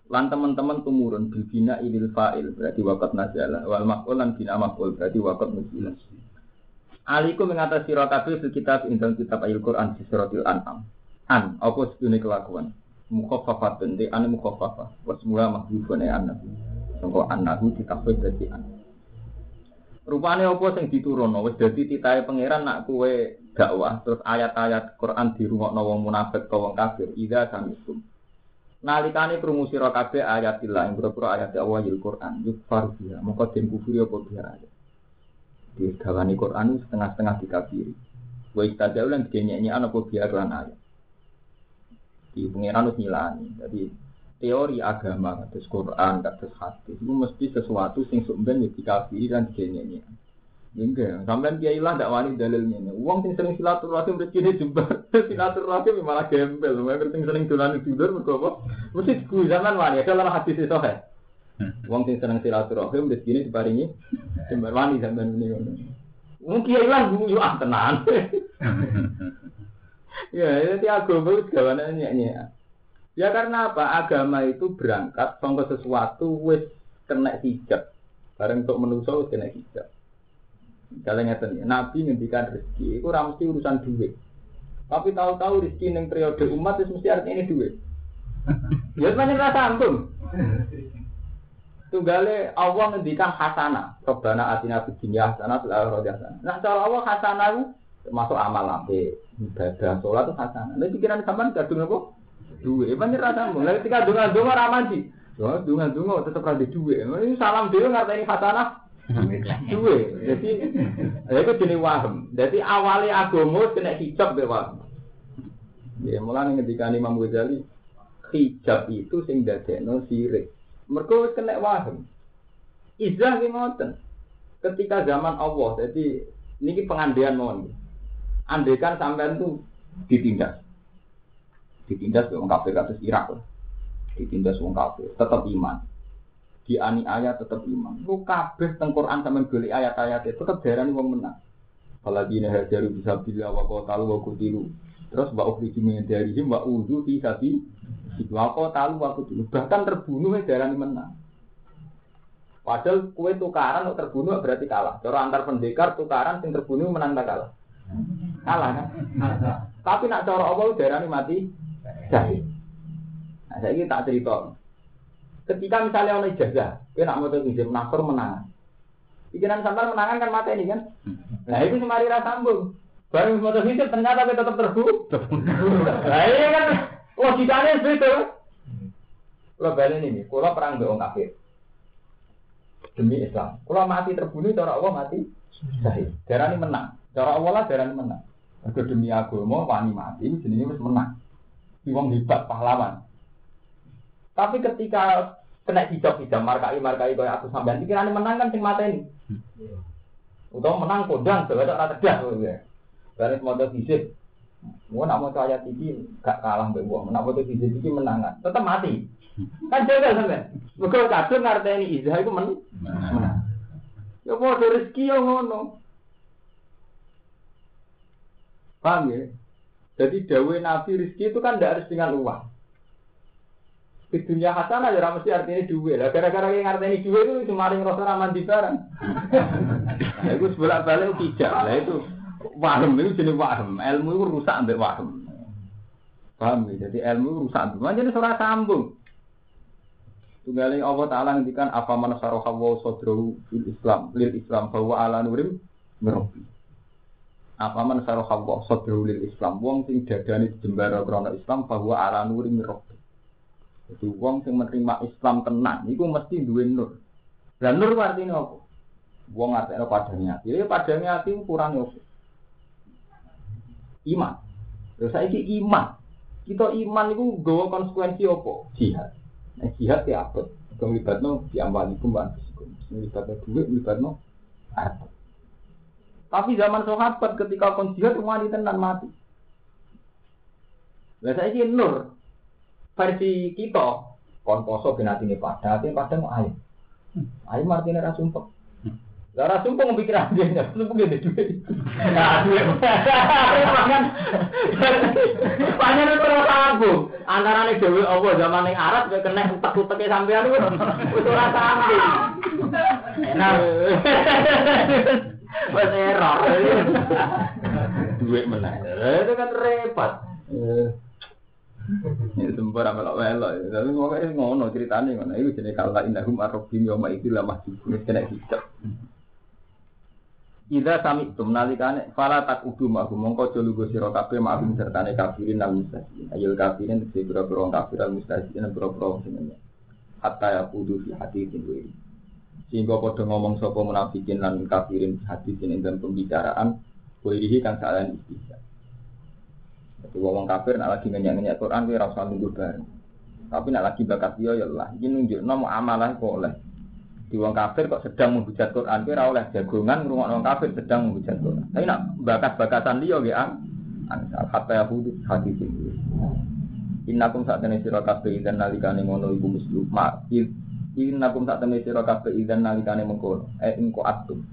Lan teman-teman tumurun bina ilil fa'il berarti waqat nazala wal maf'ul lan bina maf'ul berarti waqat nuzilah. Aliku mengatasi fil kitab indal kitab ayil Quran di suratil An'am. An apa sedune kelakuan? Mukhaffafatun di an mukhaffafah. Wa semula mahdzufun ya an. Sangko annahu ditafsir dadi an. Rupane apa sing diturunno wis dadi titahe pangeran nak kowe dakwah terus ayat-ayat Quran dirungokno wong munafik utawa wong kafir ida samitum. Nalikane krungu sira kabeh ayatillah ing pira ayat Allah yil Quran yukfar biha mongko den kufuri apa biha ayat. Di dawani Quran setengah-setengah dikafiri. Wa istajau lan dinyek-nyekan apa biha lan ayat. Di wis nyilani. Jadi teori agama kados Quran kados hadis itu mesti sesuatu sing sumben dikafiri dan dinyek-nyekan. Enggak, sampean kiai lah ndak wani dalilnya. Uang sing sering silaturahim rezeki jembar, silaturahim malah gembel. Mereka sing sering dolan tidur mergo apa? Mesti diku zaman wani, ada lah hadis itu kan. Uang sing sering silaturahim rezeki diparingi jembar wani zaman ini. Wong kiai lah ah tenan. ya, jadi agama itu gawane nyek Ya karena apa? Agama itu berangkat sangka sesuatu wis kena hijab. Bareng untuk menuso wis kena hijab. Kalau ngeten ya, Nabi ngendikan rezeki, itu mesti urusan duit. Tapi tahu-tahu rezeki yang periode umat itu mesti artinya ini duit. Ya semuanya rasa ampun. Tunggale Allah ngendikan hasanah. Rabbana atina fid dunya hasanah fil akhirati hasanah. Nah, cara Allah hasanah itu termasuk amal apik, ibadah, sholat itu hasanah. Nah, pikiran sampean kadung apa? Duit. Pancen rasa ampun. Lah ketika donga-donga ra manji. Donga-donga tetep ra duit. Ini salam dhewe ngarteni hasanah Duwe. Jadi itu jenis waham. Jadi awalnya agama kena hijab be waham. Ya mulai ketika Imam Ghazali hijab itu sing dadekno sirik. Mergo kena waham. Izah ki ngoten. Ketika zaman Allah, jadi ini pengandian mohon. Andekan sampean tuh ditindas. Ditindas wong kafir kasus Irak. Ditindas wong kafir, tetap iman dianiaya tetap iman. Lu kabeh teng Quran sampean golek ayat-ayat itu tetap darani wong menang. Apalagi nih hajaru bisa bila wa talu wa kutilu. Terus wa ukhriju min darihim wa udu fi sabi wa talu wa kutilu. Bahkan terbunuh darani menang. Padahal kue tukaran terbunuh berarti kalah. Cara antar pendekar tukaran sing terbunuh menang tak kalah. Kalah kan? Tapi nak cara Allah darani mati syahid. Nah, saya tak cerita. Ketika misalnya orang ijazah, dia nak mau izin menakor menang. Pikiran sampai menangan kan mata ini kan. Nah itu semari rasa sambung. Baru mau izin ternyata kita tetap terbu. Nah ini kan logikanya seperti Kalau balik ini, kalau perang dengan kafir demi Islam. Kalau mati terbunuh, cara Allah mati sahih. Darah ini menang. Cara Allah lah darah ini menang. Kalau demi agama, wani mati, jenisnya harus menang. Iwang hebat, pahlawan. Tapi ketika kena hijab hijab markai markai kaya aku sampean pikiran menang kan sing ini utama menang kodang sebab ada cerdas ya. Dari semua fisik mau nak mau ayat ini gak kalah mbak buang nak mau fisik ini menangan tetap mati. Kan jaga sampean. Mereka kadang ngarteni izah itu men menang. Ya mau rezeki yang ngono paham ya jadi dawe nabi rezeki itu kan tidak harus dengan uang di dunia hasanah ya mesti artinya duit lah. Gara-gara yang artinya duit itu cuma yang rasa raman di barang. Nah, itu sebelah balik tidak lah itu waham itu jenis waham. Ilmu itu rusak ambek waham. Paham ya? Jadi ilmu itu rusak ambek. Jadi surah sambung. Tunggalnya Allah Ta'ala ngendikan apa mana saroha wa sodrohu fil Islam lil Islam bahwa ala nurim merobi. Apa mana saroha wa sodrohu lil Islam wong sing dadani jembara krono Islam bahwa ala merobi. Jadi wong sing menerima Islam tenang iku mesti duwe nur. Dan nur artinya apa? Wong artinya padanya hati. Ya padanya hati ukuran apa? Iman. Terus saya iman. Kita iman itu gawa konsekuensi apa? Jihad. Nah, jihad ya apa? Kelibatno diambalikum ban. Kelibatno duit, kelibatno harta. Tapi zaman sahabat ketika kon jihad wanita tenan mati. Lah saya nur versi kita kon poso ben atine pada atine pada mau ayo ayo martine ra sumpek. Lah ra sumpek ngepikir aja ya sumpek gede duit. Nah duit. Pangan. Pangan itu sanggup antara nih apa zaman ning Arab kayak kena utek-uteke sampean wis ora sanggup enak Wes error. Duit mana? Itu kan repot. Ya sempur apa lo melo. Tapi pokoknya ngono ceritanya ngono. Itu jadi kalau indahum arobim yoma itu lah masih kena hijab. Ida sami tum nalikane fala tak udu ma'hum mongko aja lugu sira kabeh ma'hum sertane kafirin al mustahziin. Ayul kafirin tegese pira-pira kafir al mustahziin pira-pira sing hatta ya kudu fi hadisin wa sehingga pada ngomong sapa munafikin lan kafirin hadis ini dalam pembicaraan kulihi kang salan istihza. Jadi ngomong kafir nak lagi ngenyak-ngenyak Quran kowe ora usah nunggu bareng. Tapi nak lagi bakat dia ya Allah, iki nunjukno mau amalah kok oleh. Di wong kafir kok sedang menghujat Quran kowe ora oleh jagongan ngrungokno wong kafir sedang menghujat Quran. Tapi nak bakat-bakatan dia nggih ang hatta ya hudud hadis ini. Innakum saat ini sira kabeh dan nalikane ngono ibu mislu ma Innakum saat ini sira kabeh dan nalikane mengkono eh ingko atum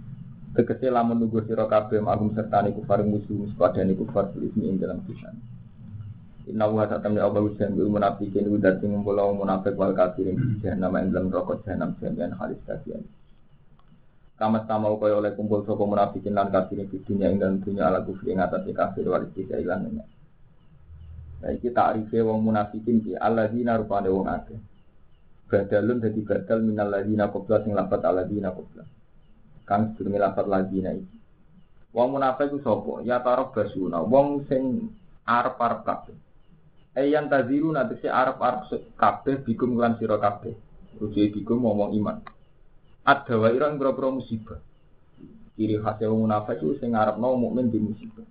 Tegese lamun nunggu sira kabeh magum serta niku faring musuh padane kufar ismi ing dalam kisan. Inna wa ta'ala Allah ujian bi munafikin wa dadi ngumpul munafik wal kafirin jahannam ing dalam rokok jahannam jami'an halis kasihan. Kama sama kaya oleh kumpul sapa munafikin lan kafirin di dunia ing dalam dunia ala kufri ing atas kafir wal istihza ilan Nah iki ta'rife wong munafikin ki alladzina rupane wong akeh. Badalun dadi badal minal ladzina qabla sing lafat alladzina qabla kang sedurunge lafat ladina iki. Wong munafik ku sapa? Ya tarab basuna, wong sing arep-arep kabeh. Ayan taziru nanti si arep-arep kabeh bikum lan sira kabeh. Rujuk bikum ngomong iman. Ada wa ira ing musibah. Ciri khas wong munafik ku sing ngarepno mukmin di musibah.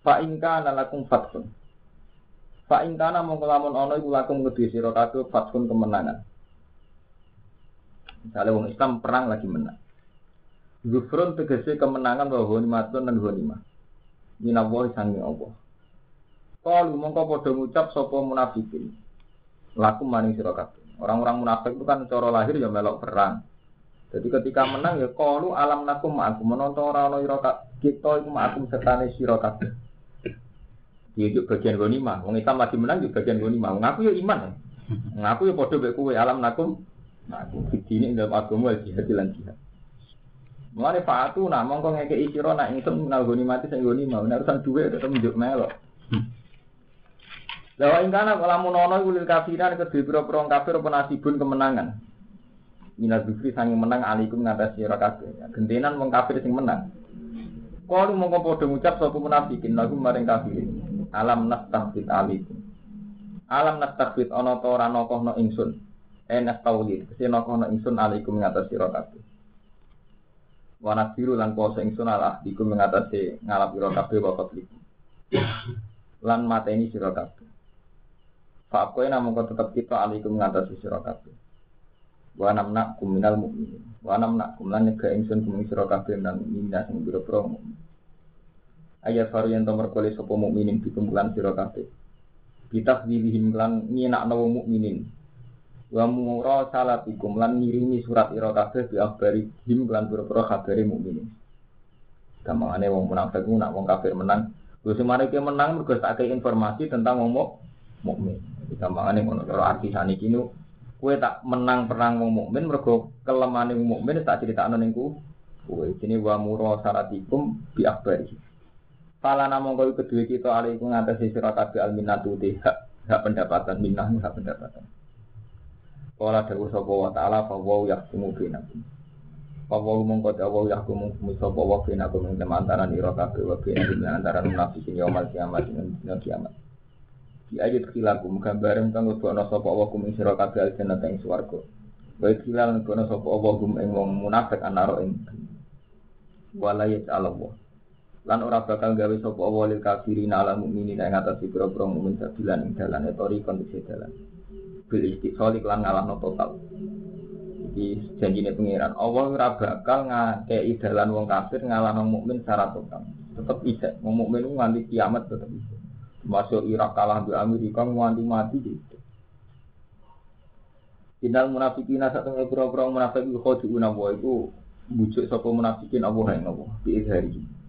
Fa ingka lakum fatsun. Fa ingka mongko lamun ana iku lakum ngedi sira kabeh fatsun kemenangan. Misalnya wong Islam perang lagi menang. Zufrun tegese kemenangan bahwa matun dan ghanimah. Minallahi sangi Allah. Kalau mongko padha ngucap sapa munafikin. Laku maning sira kabeh. Orang-orang munafik itu kan cara lahir ya melok perang. Jadi ketika menang ya kalu alam nakum ma'akum menonton orang orang ira kita iku ma'akum sertane sira kabeh. Dia juga bagian ghanimah. Wong Islam lagi menang juga bagian ghanimah. Ngaku ya iman. Ngaku ya padha mek kowe alam nakum Nah, ini dalam agama jihad lan jihad. Mulane fatu nah mongko ngekeki sira nak ingsun menal goni mati sing goni mau nek urusan dhuwit tetep njuk melok. Lawa ingkana kala munono iku lil kafiran kedhe pira-pira kafir apa nasibun kemenangan. Ina dzikri sange menang alikum ngatas sira kabeh. Gentenan wong kafir sing menang. Kalu mongko padha ngucap sapa munafikin lagu maring kafir. Alam nastahfit alikum. Alam nastahfit ana ta ora nokohno ingsun. Enak tauhid. Kese nokono ingsun alaikum ngatasi sira kabeh. Wa nasiru lan kuasa ingsun ala dikum ngatasi ngalap sira kabeh wa qatlikum lan mateni sira kabeh. Fa apa namung kok tetep kita alaikum ngatasi sira kabeh. Wa namna kuminal mukminin wa namna kumlan nyega ingsun kuming sira kabeh lan minna sing biro-biro mukmin ayat faru yang tomar kole sapa mukminin dikumpulan sira kabeh Bitakdilihim lan nyenakno mukminin wa mura salatikum lan ngirimi surat ira kabeh bi akhbari him lan pira-pira kabare mukminin. Gamane wong munafik ku nak wong kafir menang, Gus semare ki menang mergo informasi tentang wong mukmin. Gampangane ngono karo arti saniki nu kowe tak menang perang wong mukmin mergo kelemane wong mukmin tak critakno ning ku kowe. Ini wa mura salatikum bi. Pala namung kowe kedue kita alaikum ngatasi sira kabeh alminatu hak hak pendapatan minah hak pendapatan. Kala dawu sapa wa ta'ala fa wa yahkumu bainakum. Fa wa mongko dawu yahkumu sapa wa bainakum ing antara ira kabeh wa bainakum antara munafikin yaumul kiamat ing dina kiamat. Di ayat khilakum gambaran kang lebokno sapa wa kum ing sira kabeh aljannah ing swarga. Wa khilal lebokno sapa wa kum ing wong munafik anaro ing wala ya'lamu. Lan ora bakal gawe sapa wa lil kafirin ala mukminin ing atas pira-pira mukmin sabilan ing dalane tori kondisi dalan bil istiqsal iklan ngalahno total. Iki janjine pangeran. Allah ora bakal ngakei dalan wong kafir ngalahno mukmin secara total. Tetep bisa. Wong mukmin nganti kiamat tetep bisa. Masuk Irak kalah di Amerika nganti mati gitu. Inal munafikina satu ngepura-pura munafik itu khodi'una wa itu bujuk sopo munafikin Allah yang Allah. Bi'idhari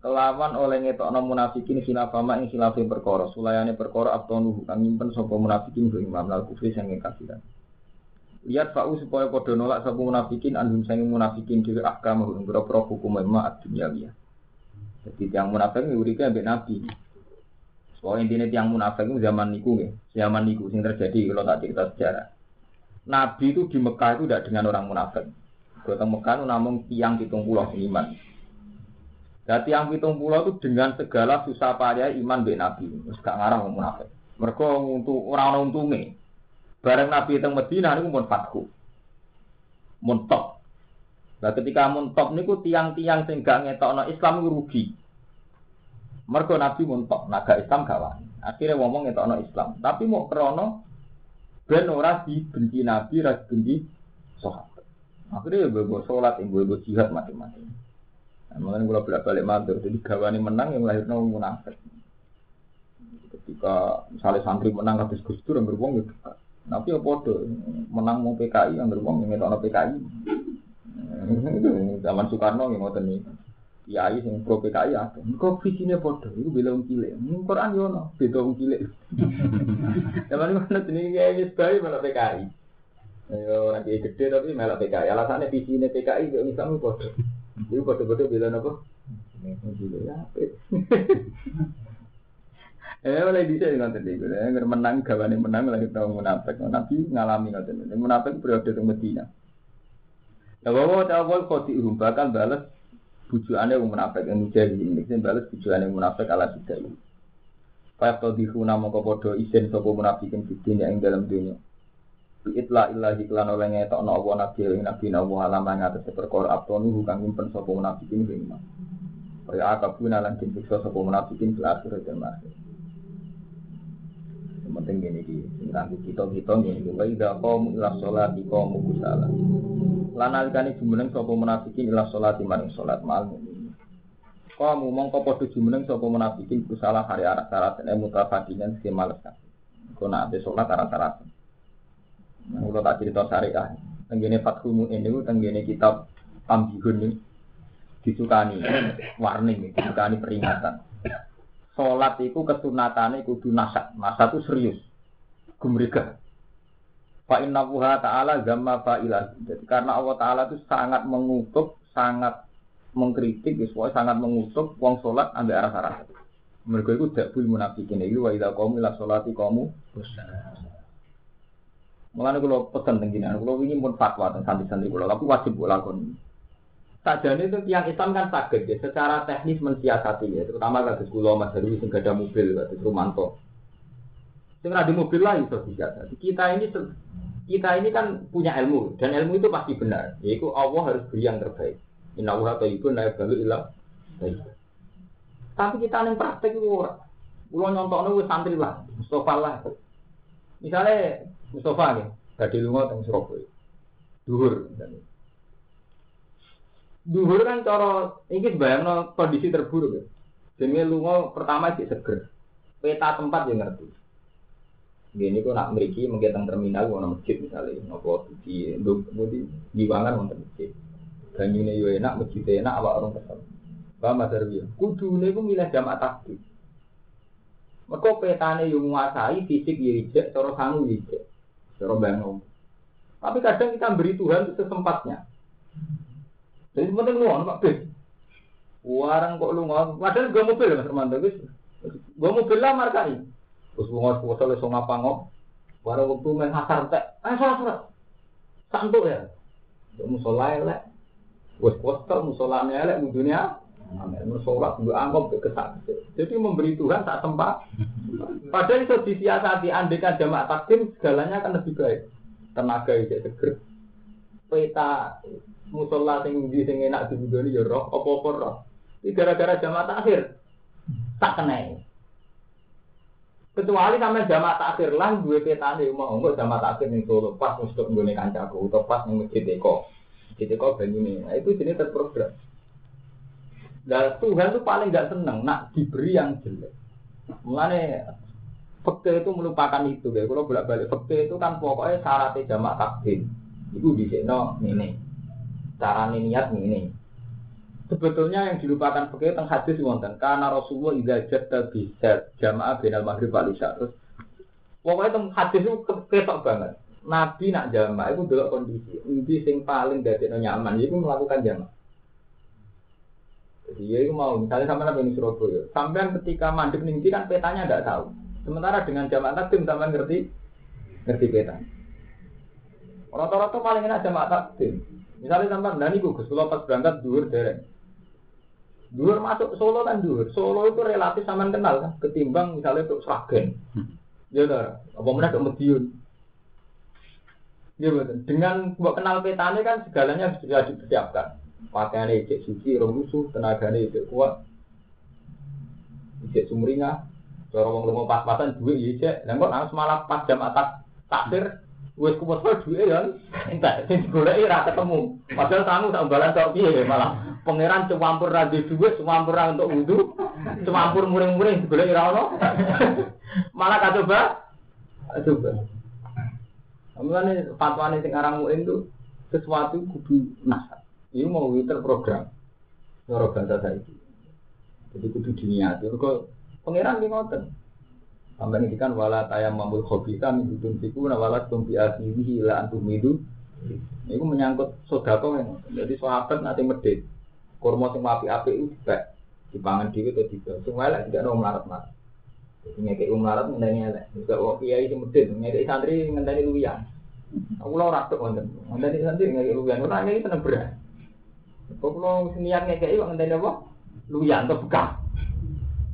kelawan oleh ngetokno munafikin khilafama ing khilafe perkara sulayane perkara abtonu kang nyimpen sapa munafikin ku imam lal kufri sing kafiran lihat fa'u supaya padha nolak sapa munafikin andun sing munafikin dhewe ahkam ing pira-pira hukum ma dunyawiyah jadi tiang munafik ini urike ambek nabi Soal intinya tiang munafik itu zaman niku ya, zaman niku sing terjadi kalau tak cerita sejarah. Nabi itu di Mekah itu tidak dengan orang munafik. Gotong Mekah itu namun tiang hitung pulau iman. Dan tiang hitung pulau itu dengan segala susah payah iman be Nabi. Terus gak ngarang munafik. Mereka untuk orang untungnya. Bareng Nabi itu Medina itu pun fatku. Muntok. Nah ketika muntok niku tiang-tiang sing gak ngetokno Islam rugi. Mereka Nabi muntok, naga Islam gak wani. Akhirnya ngomong ngetokno Islam. Tapi mau krono ben ora dibenci Nabi, ora dibenci sahabat. Akhirnya ya sholat, gue gue jihad macam-macam. Makanya gue bolak balik matur, jadi gawani menang yang lahir nol munafik. Ketika misalnya santri menang atas Gus Dur, yang beruang gitu. Nabi ya podo, menang mau PKI, yang beruang yang ngetokno PKI. Zaman Soekarno yang mau nih kiai sing pro PKI ada. Engko visine padha, iku bela wong cilik. Ning Quran yo ono, beda wong cilik. Zaman mana jenenge kiai wis bae malah PKI. Ayo lagi gede tapi malah PKI. Alasannya visine PKI yo Islam padha. Iku padha-padha bela napa? Eh oleh bisa ya nanti deh, menang, gawane menang, lagi tau munafik, nanti ngalami ngoten. nanti munafik periode ke Medina. Ya bawa wajah wajah kau di bakal balas bujuannya yang munafik, yang muda di balas bujuannya munafik ala kita ini. Pak Yakto di rumah mau ke bodoh, isen sopo munafik yang dalam dunia. Itla illahi klan oleh ngetokno apa nabi ing nabi nawa alam ing atas perkara abtonu kang nyimpen sapa munafikin ing iman. Kaya akabuna lan disiksa sapa munafikin fil akhirat dan akhir. Penting gini di nganggo kita kita gini wa idza qamu ila sholati qamu kusala. Lan alikane jumeneng sapa munafikin ila sholati maring salat mal kamu mongko padha jumeneng sapa munafikin kusala hari arak sarat ene mutafadinan sing males kan kena ate salat arak sarat nah kula tak cerita syariah tenggene fathu ini tenggene kitab tambihun ini disukani warning disukani peringatan Sholat itu kesunatannya kudu nasat. Nasat itu serius. Gumrega. Fa inna wuha ta'ala gamma fa'ilah. Jadi karena Allah Ta'ala itu sangat mengutuk, sangat mengkritik, sesuai sangat mengutuk wong sholat ambil arah arah. Mereka itu tidak boleh munafikin. Ini wa idha kamu ila sholati kamu. Mulanya kalau pesan tengginan, kalau ingin pun fatwa tentang santri-santri kalau, tapi wajib lakukan. Sajane itu tiang Islam kan sakit ya, secara teknis mensiasati ya, terutama kados kula Mas Heru sing ada mobil kados Rumanto. Sing ada mobil lah itu bisa. Kita ini kita ini kan punya ilmu dan ilmu itu pasti benar. Yaitu Allah harus beri yang terbaik. Inna wa tayyibun la yaqbalu illa Tapi kita yang praktek itu ora. Kula nyontokno wis santri lah, Mustafa lah. Misalnya Mustafa nih, tadi lunga teng Surabaya. Duhur. Duhur kan cara ini bayang kondisi terburuk ya. Jadi pertama sih seger. Peta tempat yang ngerti. Gini kok nak meriki menggiatan terminal mau masjid misalnya, nopo di di diwangan mau masjid. Banyune yo enak, masjid enak, awak orang kesel. Paham Mas Arwi? Kudu ku milih jamaah takbir. Mereka petane yang menguasai fisik ya ijek, cara sangu ijek. Cara bangun. Tapi kadang kita beri Tuhan sesempatnya. Jadi penting lu Pak Bis. Warang kok lu ngono. Padahal gue mobil Mas wis. Gue mobil lah markai. Terus ngomong foto le song apa ngop. Warang waktu main hasar tek. Salah salah. Santuk ya. Musola elek. Wes postal musolane elek dunia. Amin. Musola gue anggap kesak. Jadi memberi Tuhan saat tempat. Padahal itu disiasati andekan jamaah takdim segalanya akan lebih baik. Tenaga itu seger. Peta musola sing di sing enak dibudoni ya roh apa-apa roh. Ini gara-gara jamaah takhir tak kena. Kecuali sampai jamaah takhir lah dua petane mau enggak jamaah takhir ning Solo pas mesti nggone kancaku atau pas ning masjid Eko. Masjid Eko banyune. Nah, itu jenis terprogram. Dan Tuhan itu paling nggak seneng nak diberi yang jelek. Mulane fakta itu melupakan itu ya. Kalau bolak balik fakta itu kan pokoknya syaratnya jamaah takdim. Itu di sini ini cara niat ini. Sebetulnya yang dilupakan pakai tentang hadis wonten karena Rasulullah idza jatta bisa jamaah binal maghrib wal isya. Terus pokoknya tentang hadis itu ketok banget. Nabi nak jamaah itu dulu kondisi. Ini sing paling dari nyaman, itu melakukan jamaah. Jadi ya itu mau misalnya sama Nabi Surabaya. Sampai ketika mandek nih kan petanya tidak tahu. Sementara dengan jamaah takdim sampai ngerti ngerti petanya. Rata-rata paling enak jamaah takdim. Misalnya sampai dan iku Gus kula pas berangkat dhuwur derek. Dhuwur masuk Solo kan dhuwur. Solo itu relatif sampean kenal kan ketimbang misalnya untuk Sragen. Ya ora, apa meneh ke Medion. Ya betul. Dengan buat kenal petane kan segalanya sudah dipersiapkan. Pakaiannya cek suci, rong musuh, tenaganya cek kuat. Cek sumringah, cara wong lunga pas-pasan duit ya cek. Dan kok harus malah pas jam atas takdir Wes kumpul duit ya, entek sing digoleki ra ketemu. Padahal sangu tak balan tok piye malah pangeran cuwampur ra duit, cuwampur ra untuk wudu, cuwampur muring-muring digoleki ra ono. malah kacoba coba. Mulane fatwane sing aran muin itu sesuatu kudu nasab. Ini mau terprogram. Cara bahasa saiki. Jadi kudu diniati. Kok pangeran ki ngoten. Sampai ini kan wala tayam mamul khobita min hudun fiku na wala tumpi aslihi ila antum midu. Itu menyangkut sodako yang jadi sahabat nanti medit. Kurma sing api-api itu juga dipangan dhewe atau tidak. Semua lah tidak ada melarat-melarat. Jadi ngekei melarat ngenteni elek. Juga wong kiai sing medit, ngekei santri ngenteni luwian. Aku lo ora tok wonten. Ngenteni santri ngekei luwian. Ora ngekei tenan berat. Kok lo niat ngekei kok ngenteni apa? Luwian atau bekas.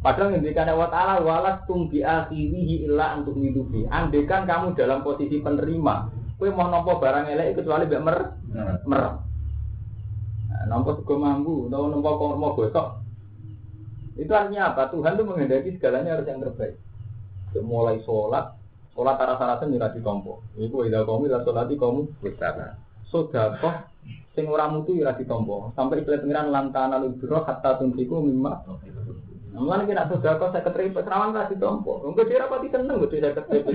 Padahal ngendikan Allah Ta'ala walas tumbi akhirihi illa untuk hidupi. Andekan kamu dalam posisi penerima, kue mau nopo barang elek kecuali biar mer mer. Nah, nopo sego mambu, nopo nopo kormo gosok. Itu artinya apa? Tuhan itu menghendaki segalanya harus yang terbaik. Mulai sholat, sholat arah saratan juga ditompo. Iku ida kamu ida sholat kamu besar. Sodakoh sing ora mutu ora ditompo. Sampai ikhlas pengiran lantana lubiro hatta tuntiku mimma Mulane kena sedekah saya keterima serawan kasih tompo. Engko dia rapati seneng gue saya keterima.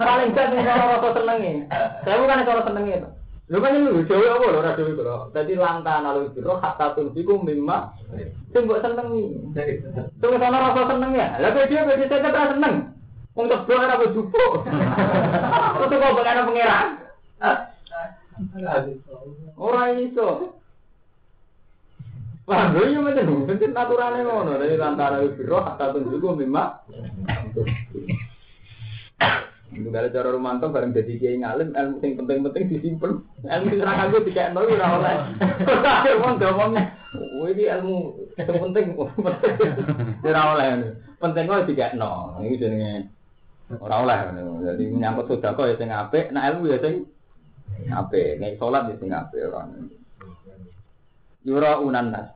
Paling gak nih kalau rasa senengi. Saya bukan kalau senengi itu. Lu kan lu jauh apa lo rasa itu lo. Jadi langkah nalu itu hatta tunjiku mimma. Sing mbok senengi. Tunggu sana rasa seneng ya. Lah dia beda saya keterima seneng. Wong tebel ora jupo. Terus kok. Ora iso. Wah, lho iya macam penting naturalnya ngono, dari antara biro hatta tunjuku memang. Itu dari cara romanto bareng jadi kiai ngalim, ilmu sing penting-penting disimpen, ilmu sing aku tidak nol ora oleh. Ada wong ngomongnya, oh ini ilmu yang penting, ora oleh. Penting kok tidak nol, ini jenenge ora oleh. Jadi menyangkut sedekah ya sing apik, nah ilmu ya sing apik, nek salat ya sing apik ora. Yura unan nas.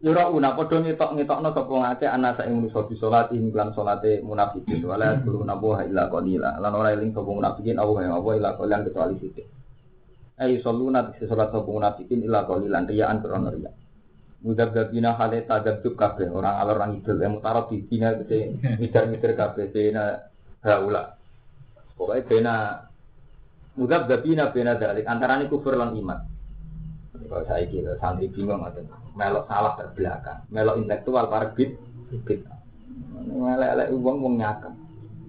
Yura una padha ngetok ngetokno sapa ngake ana sak ing manusa bi salat ing lan munafikin wala kulo nabuha illa qalila lan ora eling sapa munafikin awu yang apa illa qalilan kecuali sithik. Ai saluna di salat sapa munafikin illa qalilan riyaan krono riya. Mudab dabina hale tadab kabeh orang alor orang idul yang mutarab di dina kese mikir-mikir kabeh dina haula. Pokoknya bena mudab dabina bena dalik antarane kufur lan iman. Kalau saya kira santri bingung atau melok salah terbelakang, melok intelektual para bit. Melek-elek uang uang nyakam.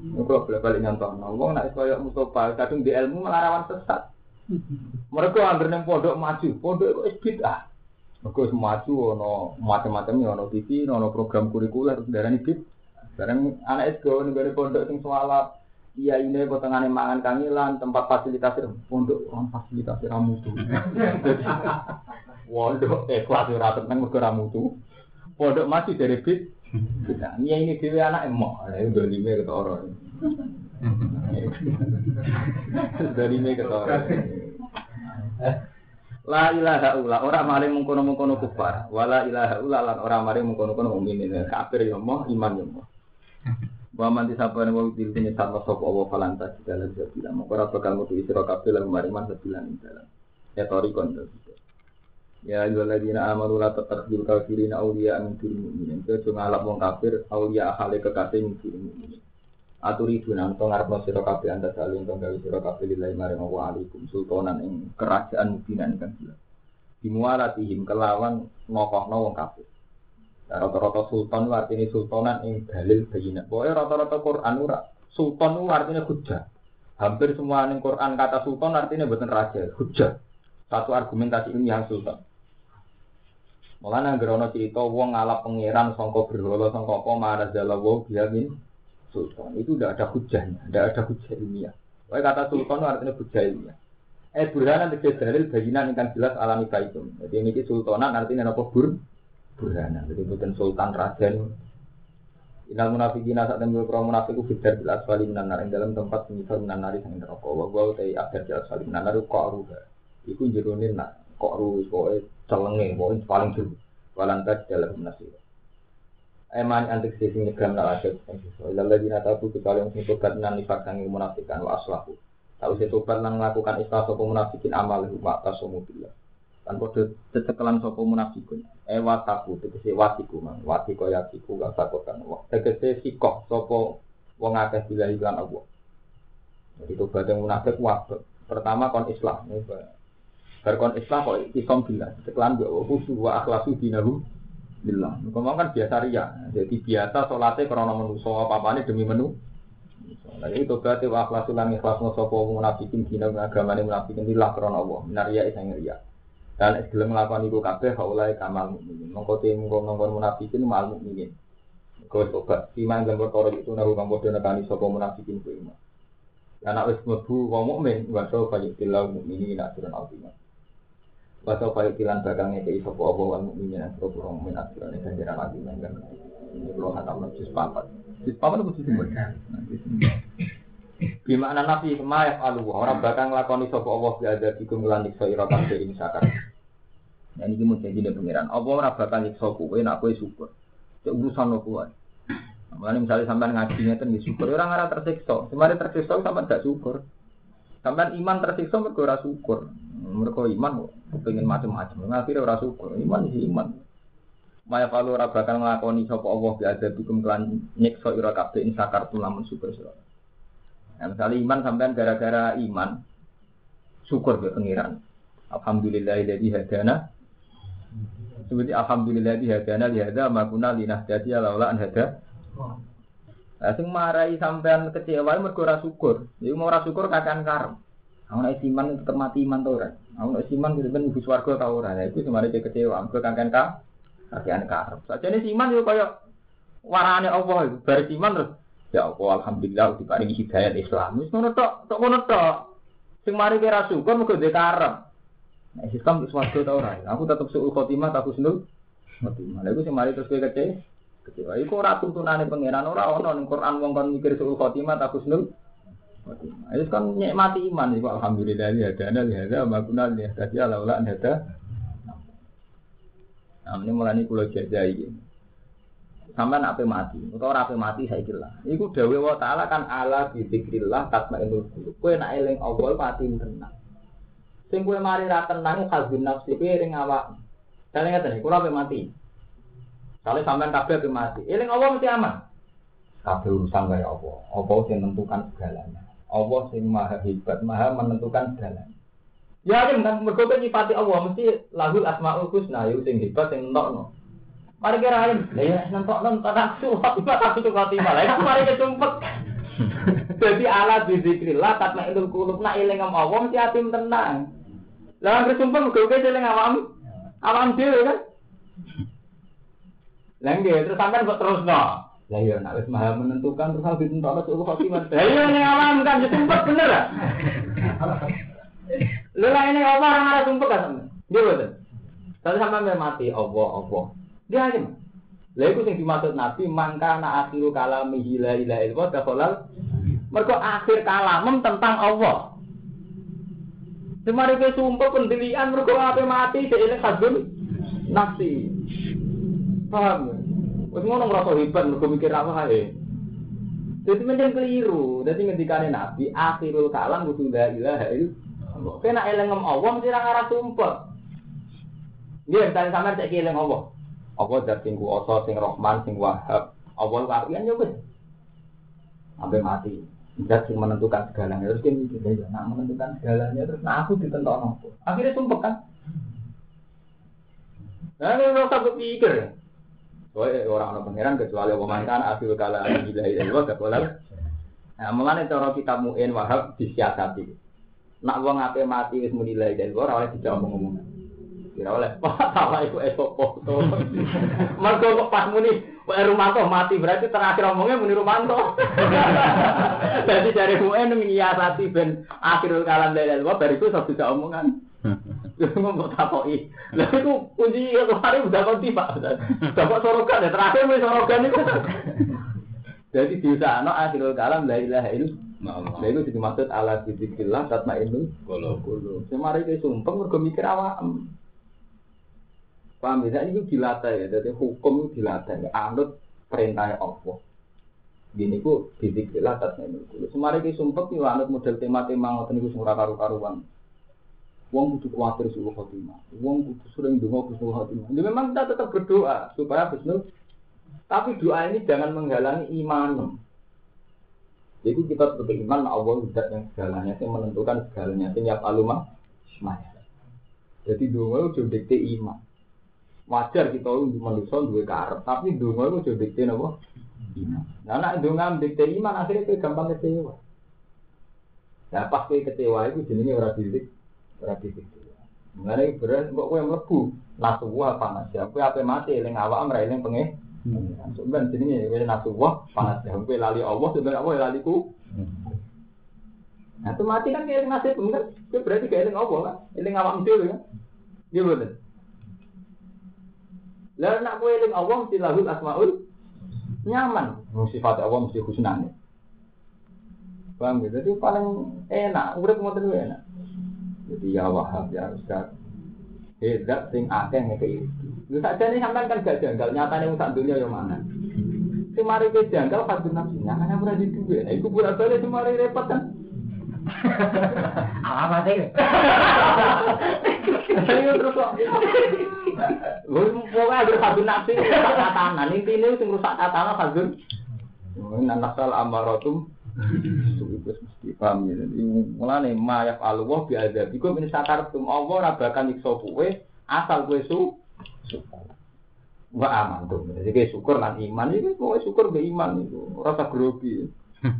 Ini kalau boleh balik nyontoh, uang nak sekolah Mustafa, kadang di ilmu melarawan sesat. Mereka hampir neng pondok maju, pondok itu bid'ah. Mereka maju, ono macam-macamnya, ono TV, ono program kurikuler, darah ini bid. Sekarang anak nih dari pondok sing soalap, Iya ini potongan mangan kangilan, tempat fasilitas pondok orang fasilitas ramu tuh. Pondok eh kelas ora tenang mergo ramu tuh. Pondok masih dari bit. Kita iya ini dewe anak emok, itu udah lima ke toro. Sudah lima ke toro. La ilaha ula ora maring mengkono mengkono kufar, wala ilaha ula lan ora maring mengkono mengkono mukmin kafir yo moh iman yo moh. Wa man disapane wa dil sini sama sapa Allah falanta segala sabila. Moko ora bakal mutu isra kabeh lan mariman sabilan ing dalam. Ya tori kon Ya ayyuhalladzina amanu la tattakhidul kafirina awliya min dunil mu'minin. Kejo ngalap wong kafir awliya ahale kekasih min dunil mu'minin. Aturi dunan to ngarepno sira kabeh anda saling to gawe sira kabeh lillahi maring Allah alaikum sultanan ing kerajaan mubinan kan jelas. Dimualatihim kelawan nokohno wong kafir. Rata-rata sultan itu artinya sultanan yang dalil bayinat. Pokoknya rata-rata Quran ora. Sultan itu artinya hujah. Hampir semua ning Quran kata sultan artinya bukan raja, hujah. Satu argumentasi ini yang sultan. Mulane gerono cerita wong ngalap pangeran sangka berhala sangka apa marah jalawo biamin sultan. Itu tidak ada hujahnya, tidak ada hujah ilmiah. Wae kata sultan artinya bujail ya. Eh burhanan tegese dalil bayinan ingkang jelas alami itu. Jadi ini sultanan artinya apa bur? Burhanan. Jadi bukan sultan raja Inal munafikin saat temui pro munafik itu fitar bil asfali minan nar dalam tempat semisal minan nari sang neraka. Wa gua utai akhir bil asfali minan nar kok ruha. Iku jerone nak kok ru pokoke celenge pokoke paling dulu. Walantas dalam nasib. Eman antik sisi nyegram nak asyik. Ilal ladina tabu kecuali yang sing tobat nan nifak sangi munafikan wa aslahu. Tahu saya tobat nan melakukan istilah sopo munafikin amal huma tasomu billah. Kan kode cecekelan sopo munafikun. Eh wataku tegese watiku man. Wati kaya tiku gak sakotan. Tegese sikoh sopo wong akeh bila iklan Allah. Jadi tobat munafik wabek. Pertama kon Islam. Bar kon Islam kok isom bila. Cecekelan gak khusu wa akhlasu dinahu billah. Ngomong kan biasa ria. Jadi biasa karena menu so apa ini demi menu. Nah ini tobat wa akhlasu lan ikhlas sopo munafikin dina agamane munafikin lillah karena Allah. Minaria isang ria. Dan gelem melakukan itu kabeh haulai kamal mukminin. Mongko te mongko nongkon munafikin mal mukminin. Kau coba iman dan perkara itu nahu kamu dan nekani sapa munafikin ku iman. Anak wis mlebu wong mukmin wa sa fa yutillahu mukminin azima. Wa sa fa yutilan bakal ngekeki sapa apa wal mukminin sapa wong mukmin aturan ganjaran azima kan. Ini kalau hatam juz papat. Papat itu juz Gimana nabi kemayaf alu orang bakal ngelakoni sapa Allah bi ada dikum lan iksa ira kabeh ini sakar. Nah ini mau jadi dari pengiran. Apa ora bakal nyiksa kowe nak kowe syukur. Cek urusan lo kuwi. Mulane misalnya sampean ngaji ngeten nggih syukur ora ngara tersiksa. Semare tersiksa sampean gak syukur. Sampean iman tersiksa mergo ora syukur. Mergo iman kepengin macam-macam. Akhirnya ora syukur. Iman sih iman. Maya kalau ora bakal nglakoni sapa Allah bi ada bikum kelan nyiksa ira kabeh in sakartum lamun syukur sira. Nah, misalnya iman sampean gara-gara iman syukur ke pengiran. Alhamdulillah jadi hadana seperti alhamdulillah hadana li hada makuna linahdati laula an. Lah sing marai sampean kecewa mergo syukur. Iku mau syukur kakan karep. Aku nek iman tetep mati iman to ora. Aku nek iman kudu ben ibu swarga ta ora. Lah iku semare kecewa mergo kakan ka kakan karep. Sajane iman yo kaya warane Allah iku bar iman terus ya Allah alhamdulillah diparingi hidayah Islam. Wis ngono tok, tok ngono tok. Sing mari kira syukur mergo dhe karep. Nah, sistem itu suatu tau ora. Aku tetap suul khotimah, tak husnul khotimah. Lalu sing mari terus kowe kece, kecewa. Iku ora tuntunane pangeran ora ono ning Quran wong kon mikir suul khotimah, tak husnul khotimah. Itu kan nikmati iman iku alhamdulillah ya dana ya ada makuna ya tadi ala ula ada. Nah, ini mulai ini kulo jajai. Sampai apa mati, atau apa mati saya kira. Iku dawe wa taala kan ala bi zikrillah tatmainul qulub. Kowe nak eling Allah mati tenang. Sing kowe mari ra tenang kalbun nafsi kowe ring awak. Kale ngeten iki kula mati. Kale sampean kabeh ape mati. Eling Allah mesti aman. Kabeh urusan kaya apa? Apa sing menentukan segalanya. Allah sing maha hebat, maha menentukan segalanya. Ya kan mergo nyifati Allah mesti lahul asmaul husna yo sing hebat sing entokno. Mari kira alim, ya nentokno tak suwat tak itu khotimah. Lah iku mari kecumpet. Jadi ala bizikrillah tatma ilul kulub nak eling Allah mesti atim tenang. Lah anggere sumpah muga kowe eling awam. Awam dhewe kan. Lah nggih terus sampean kok terusno. Lah iya wis maha menentukan terus harus ditentukan suku khotimah. Lah iya ning awam kan sumpah bener lah. Lha lah ini apa orang arah sumpah kan. Dia betul. Tapi sampean mati Allah Allah. Dia aja. Lah iku sing dimaksud Nabi mangka na akhiru kalamihi la ilaha illallah dakhalal mergo akhir kalamem tentang Allah. Semari ke sumpah pendirian mergo ape mati seile kadun nafsi. Paham? Wis ngono ngrasa hebat mergo mikir apa ae. Jadi menjadi keliru. Jadi ngendikane Nabi akhirul kalam kudu la ilaha illallah. Kena eling Allah mesti ra ngarah sumpah. Nggih, misalnya sampean cek eling Allah. Allah dat sing kuwasa, sing Rahman, sing Wahab. Allah kawian yo wis. Sampai mati. Zat yang menentukan segalanya terus dia mikir ya, nah menentukan segalanya terus nah aku ditentukan apa? Akhirnya sumpah kan? Nah ini rasa berpikir. Soalnya orang orang pangeran kecuali Allah mantan akhir kala gila itu gak boleh. Nah mulanya cara kita muin wahab disiasati. Nak wong ape mati wis muni la ilaha illallah oleh dijawab ngomong. Kira oleh, wah salah iku esok foto. Mergo kok pas muni Pak Rumanto mati berarti terakhir omongnya muni Rumanto. Jadi dari UN menyiasati ben akhirul kalam dari Allah bariku satu bisa omongan. Ngomong takoki. Lah itu kunci itu hari udah kau tiba. Dapat sorogan ya terakhir wis sorogan itu. Jadi diusahano akhirul kalam la ilaha illallah. Lah itu dimaksud ala dzikrillah tatmainnul qulub. Semari ke sumpah mergo mikir awak. Paham ya? Ini dilatih ya. Jadi hukum itu dilatih. Anut perintahnya Allah. Gini ku tatmainnul qulub. Semari ke sumpah itu anut model tema-tema ngoten sing ora karu-karuan. Wong kudu kuatir suhu khotimah. Wong kudu sering donga suhu khotimah. Jadi memang kita tetap berdoa supaya husnul. Tapi doa ini jangan menghalangi iman. Jadi kita tetap iman Allah tidak yang segalanya, yang menentukan segalanya. Yang alumah, semaya. Jadi doa itu dikte iman. Wajar kita untuk manusia dua karep, tapi doa itu dikte apa? Iman. Nah, nak doa dikte iman akhirnya kita gampang kecewa. Nah, pas kecewa itu jenisnya orang didik berarti itu. Mengenai beras kok kowe mlebu nasuwa panas ya. Kowe ape mati eling awak ora eling penge. Sampeyan jenenge kowe nasuwa panas ya. Kowe lali Allah sampeyan apa lali ku. Nah, itu mati kan kayak nasib enggak? Itu berarti kayak eling Allah kan? Eling awak dhewe kan? Iya betul. Lalu nak kowe eling Allah mesti lahul asmaul nyaman. Sifat Allah mesti husnane. Paham gitu? Jadi paling enak, udah ngoten enak. Jadi ya wahab ya Ustaz. Hedat sing akeh ngeke itu. Lu saja nih sampean kan gak janggal nyatane wong sak dunya yo mana. Sing mari ke janggal fadun nafsinya kan ora di duwe. Nah iku pura balik sing mari repot kan. Alamat iki. Saya terus kok. Lu pokoke agar fadun nafsi rusak tatanan. Intine sing rusak tatanan fadun. Ini nasal amaratum itu itu mesti paham ya. Mulane mayaf bi azab. Iku min sakartum Allah ora bakal nyiksa kowe asal kowe su Wa aman tuh. Jadi kayak syukur lan iman itu kowe syukur be iman itu. Rasa grogi.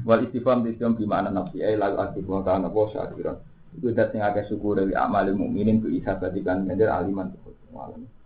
Wal istifham istifham di mana nafsi ay lalu aktif wa kana. Itu dat akeh syukur dari amal mukminin ku isabatikan ngeder aliman. Wallahi.